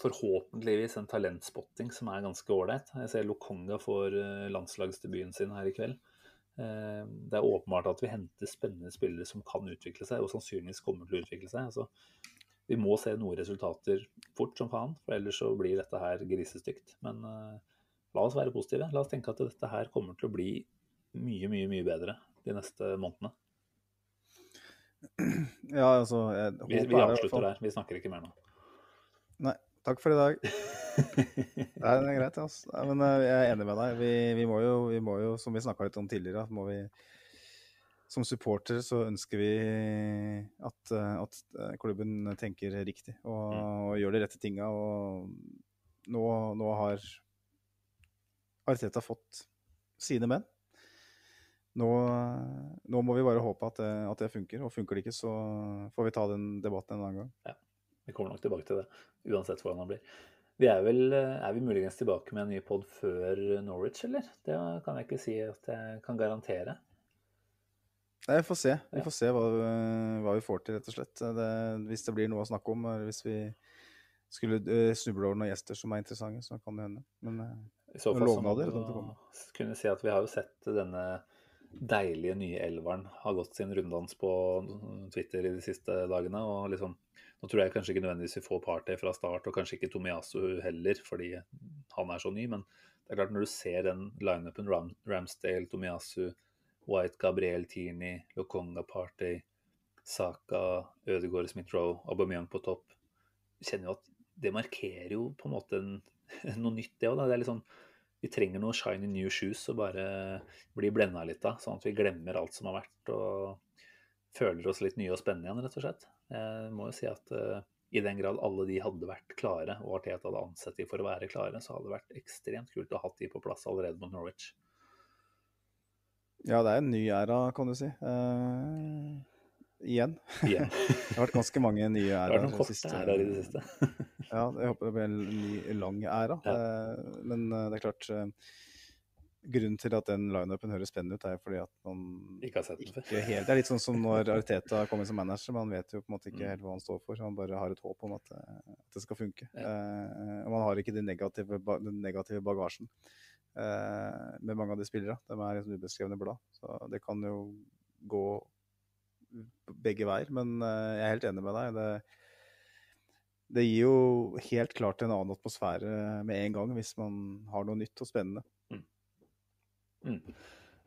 forhåpentligvis en talentspotting som er ganske ålreit. Jeg ser Lokonga får eh, landslagsdebuten sin her i kveld. Eh, Det er åpenbart at vi henter spennende spillere som kan utvikle seg, og sannsynligvis kommer til å utvikle seg. Altså, vi må se noen resultater fort som faen, for ellers så blir dette her grisestygt. Men uh, la oss være positive. La oss tenke at dette her kommer til å bli mye, mye, mye bedre de neste månedene. ja, altså, Vi, vi er avslutter der. Vi snakker ikke mer nå. Nei, takk for i dag. Nei, det er greit. Altså. Nei, men eh, jeg er enig med deg. Vi, vi, må, jo, vi må jo, som vi snakka litt om tidligere, må vi som supporter så ønsker vi at, eh, at eh, klubben tenker riktig og, og gjør de rette tinga. Og nå, nå har Arteta fått sine menn. Nå, nå må vi bare håpe at det, at det funker, og funker det ikke, så får vi ta den debatten en annen gang. Vi kommer nok tilbake til det, uansett hvordan det blir. Vi er vel Er vi muligens tilbake med en ny pod før Norwich, eller? Det kan jeg ikke si at jeg kan garantere. Nei, Vi får se. Vi får se hva, hva vi får til, rett og slett. Det, hvis det blir noe å snakke om, eller hvis vi skulle eh, snuble over noen gjester som er interessante, så kan det hende. Men eh, I så fall så må jo kunne si at vi har jo sett denne deilige nye elveren har gått sin runddans på Twitter i de siste dagene. og liksom Nå tror jeg kanskje ikke nødvendigvis vi får Party fra start, og kanskje ikke Tomiyasu heller, fordi han er så ny. Men det er klart når du ser den lineupen, Ram, Ramsdale, Tomiyasu, White, Gabriel, Tierney, Lokonga, Party, Saka, Ødegaard, Smith-Roe, Aubameyang på topp, kjenner jo at det markerer jo på en måte en, noe nytt, det òg. Det er litt sånn vi trenger noe shiny new shoes og bare bli blenda litt av, sånn at vi glemmer alt som har vært og føler oss litt nye og spennende igjen, rett og slett. Jeg må jo si at eh, i den grad alle de hadde vært klare, og Arteta hadde ansett de for å være klare, så hadde det vært ekstremt kult å ha hatt de på plass allerede mot Norwich. ja, det er en ny æra, kan du si. Uh, igjen. Igjen. Det har vært ganske mange nye æraer. vært noen det korte siste- her i det siste. Ja, jeg håper det blir en ny, lang æra. Ja. Uh, men eh, det er klart eh, Grunnen til at den lineupen høres spennende ut, er fordi at man Ikke har sett den før. helt Det er litt sånn som når Ariteta kommer som manager. Man vet jo på en måte ikke Mm. helt hva han står for. Han bare har et håp om at, eh, at det skal funke. Ja. Eh, og man har ikke den negative, den negative bagasjen eh, med mange av de spillere. De er liksom ubeskrevne blad. Så det kan jo gå begge veier. Men eh, jeg er helt enig med deg. Det, det gir jo helt klart en annen atmosfære med en gang hvis man har noe nytt og spennende. Mm.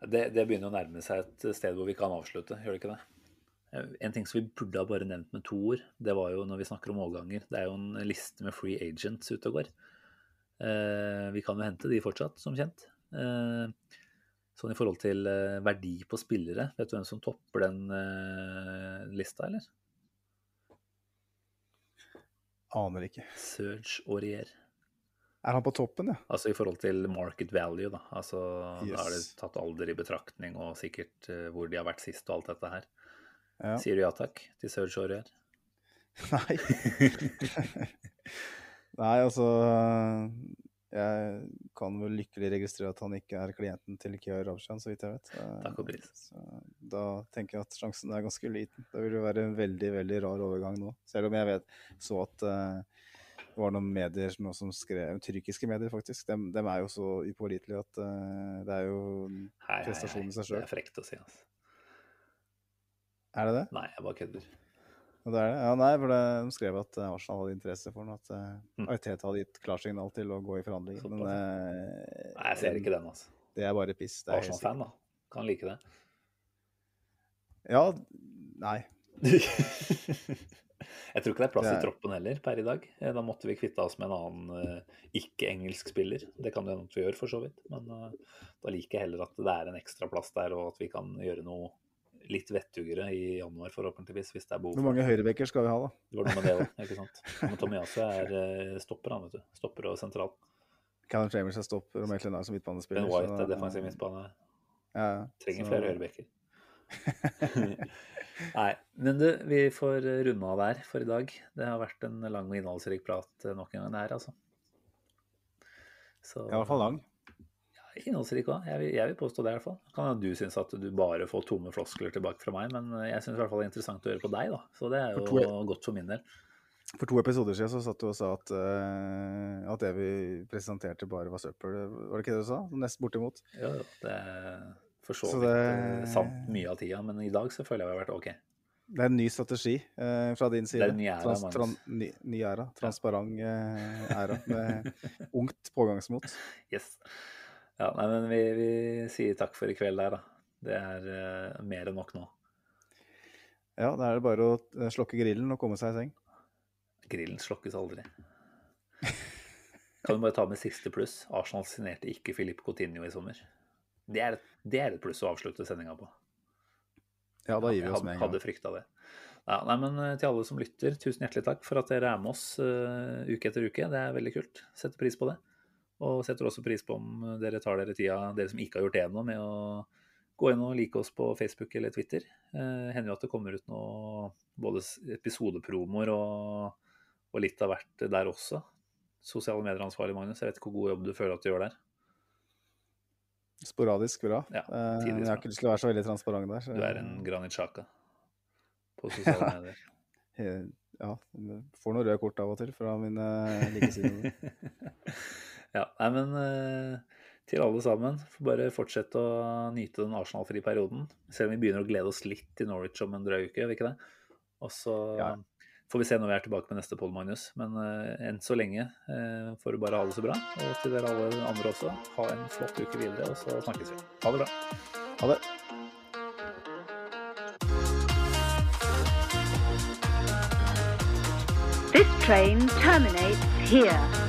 Det, det begynner å nærme seg et sted hvor vi kan avslutte, gjør det ikke det? Eh, En ting som vi burde ha bare nevnt med to ord, det var jo når vi snakker om overganger. Det er jo en liste med free agents ute og går. Eh, vi kan jo hente de fortsatt, som kjent. Eh, sånn i forhold til verdi på spillere, vet du hvem som topper den eh, lista, eller? Aner ikke. Serge Aurier. Er han på toppen, ja? Altså i forhold til market value, da. Altså, Da har det tatt alder i betraktning og sikkert uh, hvor de har vært sist og alt dette her. ja. Sier du ja takk til Serge Aurier? Nei. Nei, altså Jeg kan vel lykkelig registrere at han ikke er klienten til Kiar Rabshan, så vidt jeg vet. Eh, Takk og pris. Så da tenker jeg at sjansen er ganske liten. Det vil jo være en veldig, veldig rar overgang nå. Selv om jeg vet så at eh, det var noen medier nå som skrev, tyrkiske medier faktisk, De, de er jo så upålitelige at uh, det er jo prestasjonen i seg Det er frekt å si, altså. Er det det? Nei, jeg bare kødder. Og det er det? Ja, nei, for det, de skrev at eh, Arsenal hadde interesse for den, at uh, Ariteta hadde gitt klarsignal til å gå i forhandlinger. Men eh, Nei, jeg ser ikke den, altså. det er bare piss. Arsenal-fan, da. Kan like det. Ja, nei. jeg tror ikke det er plass i troppen heller per i dag. Eh, Da måtte vi kvitte oss med en annen eh, ikke-engelsk spiller. Det kan det hende vi gjør, for så vidt. Men eh, da liker jeg heller at det er en ekstra plass der, og at vi kan gjøre noe litt vettugere i januar, forhåpentligvis, hvis det er behov Hvor mange høyrebekker skal vi ha, da? Det var noe med det òg, ikke sant. Men Tomiyasu er stopper, han, vet du. Stopper og sentral. Callum Chambers er stopper og Maitland er som midtbanespiller. Ben White er defensiv midtbane. Ja, ja. Trenger Så- flere hørebekker. Nei, men du, vi får runde av der for i dag. Det har vært en lang og innholdsrik prat eh, nok en gang her, altså. Så, I hvert fall lang. Ja, Innholdsrik òg. Jeg, jeg vil påstå det, i hvert fall. Kan hende du syns at du bare får tomme floskler tilbake fra meg, men jeg syns i hvert fall det er interessant å høre på deg, da. Så det er For jo to- godt for min del. For to episoder siden så satt du og sa at, uh, at det vi presenterte bare var søppel. Var det ikke det du sa? Nest bortimot. Jo, det for så Så vidt det- eh, sant mye av tida, men i dag så føler jeg vi har vært OK. Det er en ny strategi eh, fra din side. Det er en ny æra, Magnus. tran, ny, ny æra. Transparent eh, æra med ungt pågangsmot. Yes. Ja, nei, men vi, vi sier takk for i kveld der, da. Det er eh, mer enn nok nå. Ja, da er det bare å eh, slokke grillen og komme seg i seng. Grillen slokkes aldri. Kan du bare ta med siste pluss? Arsenal signerte ikke Filip Coutinho i sommer. Det er, et- det er et pluss å avslutte sendinga på. Ja, da gir vi oss med en gang. hadde frykta det. Ja, nei, men eh, til alle som lytter, tusen hjertelig takk for at dere er med oss uh, uke etter uke. Det er veldig kult. Setter pris på det. Og setter også pris på om dere tar dere tida, dere som ikke har gjort det ennå, med å gå inn og like oss på Facebook eller Twitter. Eh, hender jo at det kommer ut noe både episodepromoer og, og litt av hvert der også. Sosiale medier-ansvarlig, Magnus. Jeg vet ikke hvor god jobb du føler at du gjør der. Sporadisk bra. Ja, tidlig, jeg har ikke lyst til å være så veldig transparent der. så- Du er en Granit Xhaka på sosiale medier. Eh, Ja, får noen røde kort av og til fra mine likesinnede. Ja, nei, men eh, til alle sammen, får bare fortsette å nyte den Arsenal-frie perioden. Selv om vi begynner å glede oss litt til Norwich om en drøy uke, gjør vi ikke det? Og så Ja. Får vi se når vi er tilbake med neste poll, Magnus. Men uh, enn så lenge uh, får du bare ha det så bra. Og til dere alle andre også, ha en flott uke videre, og så snakkes vi. Ha det bra. Ha det. This train terminates here.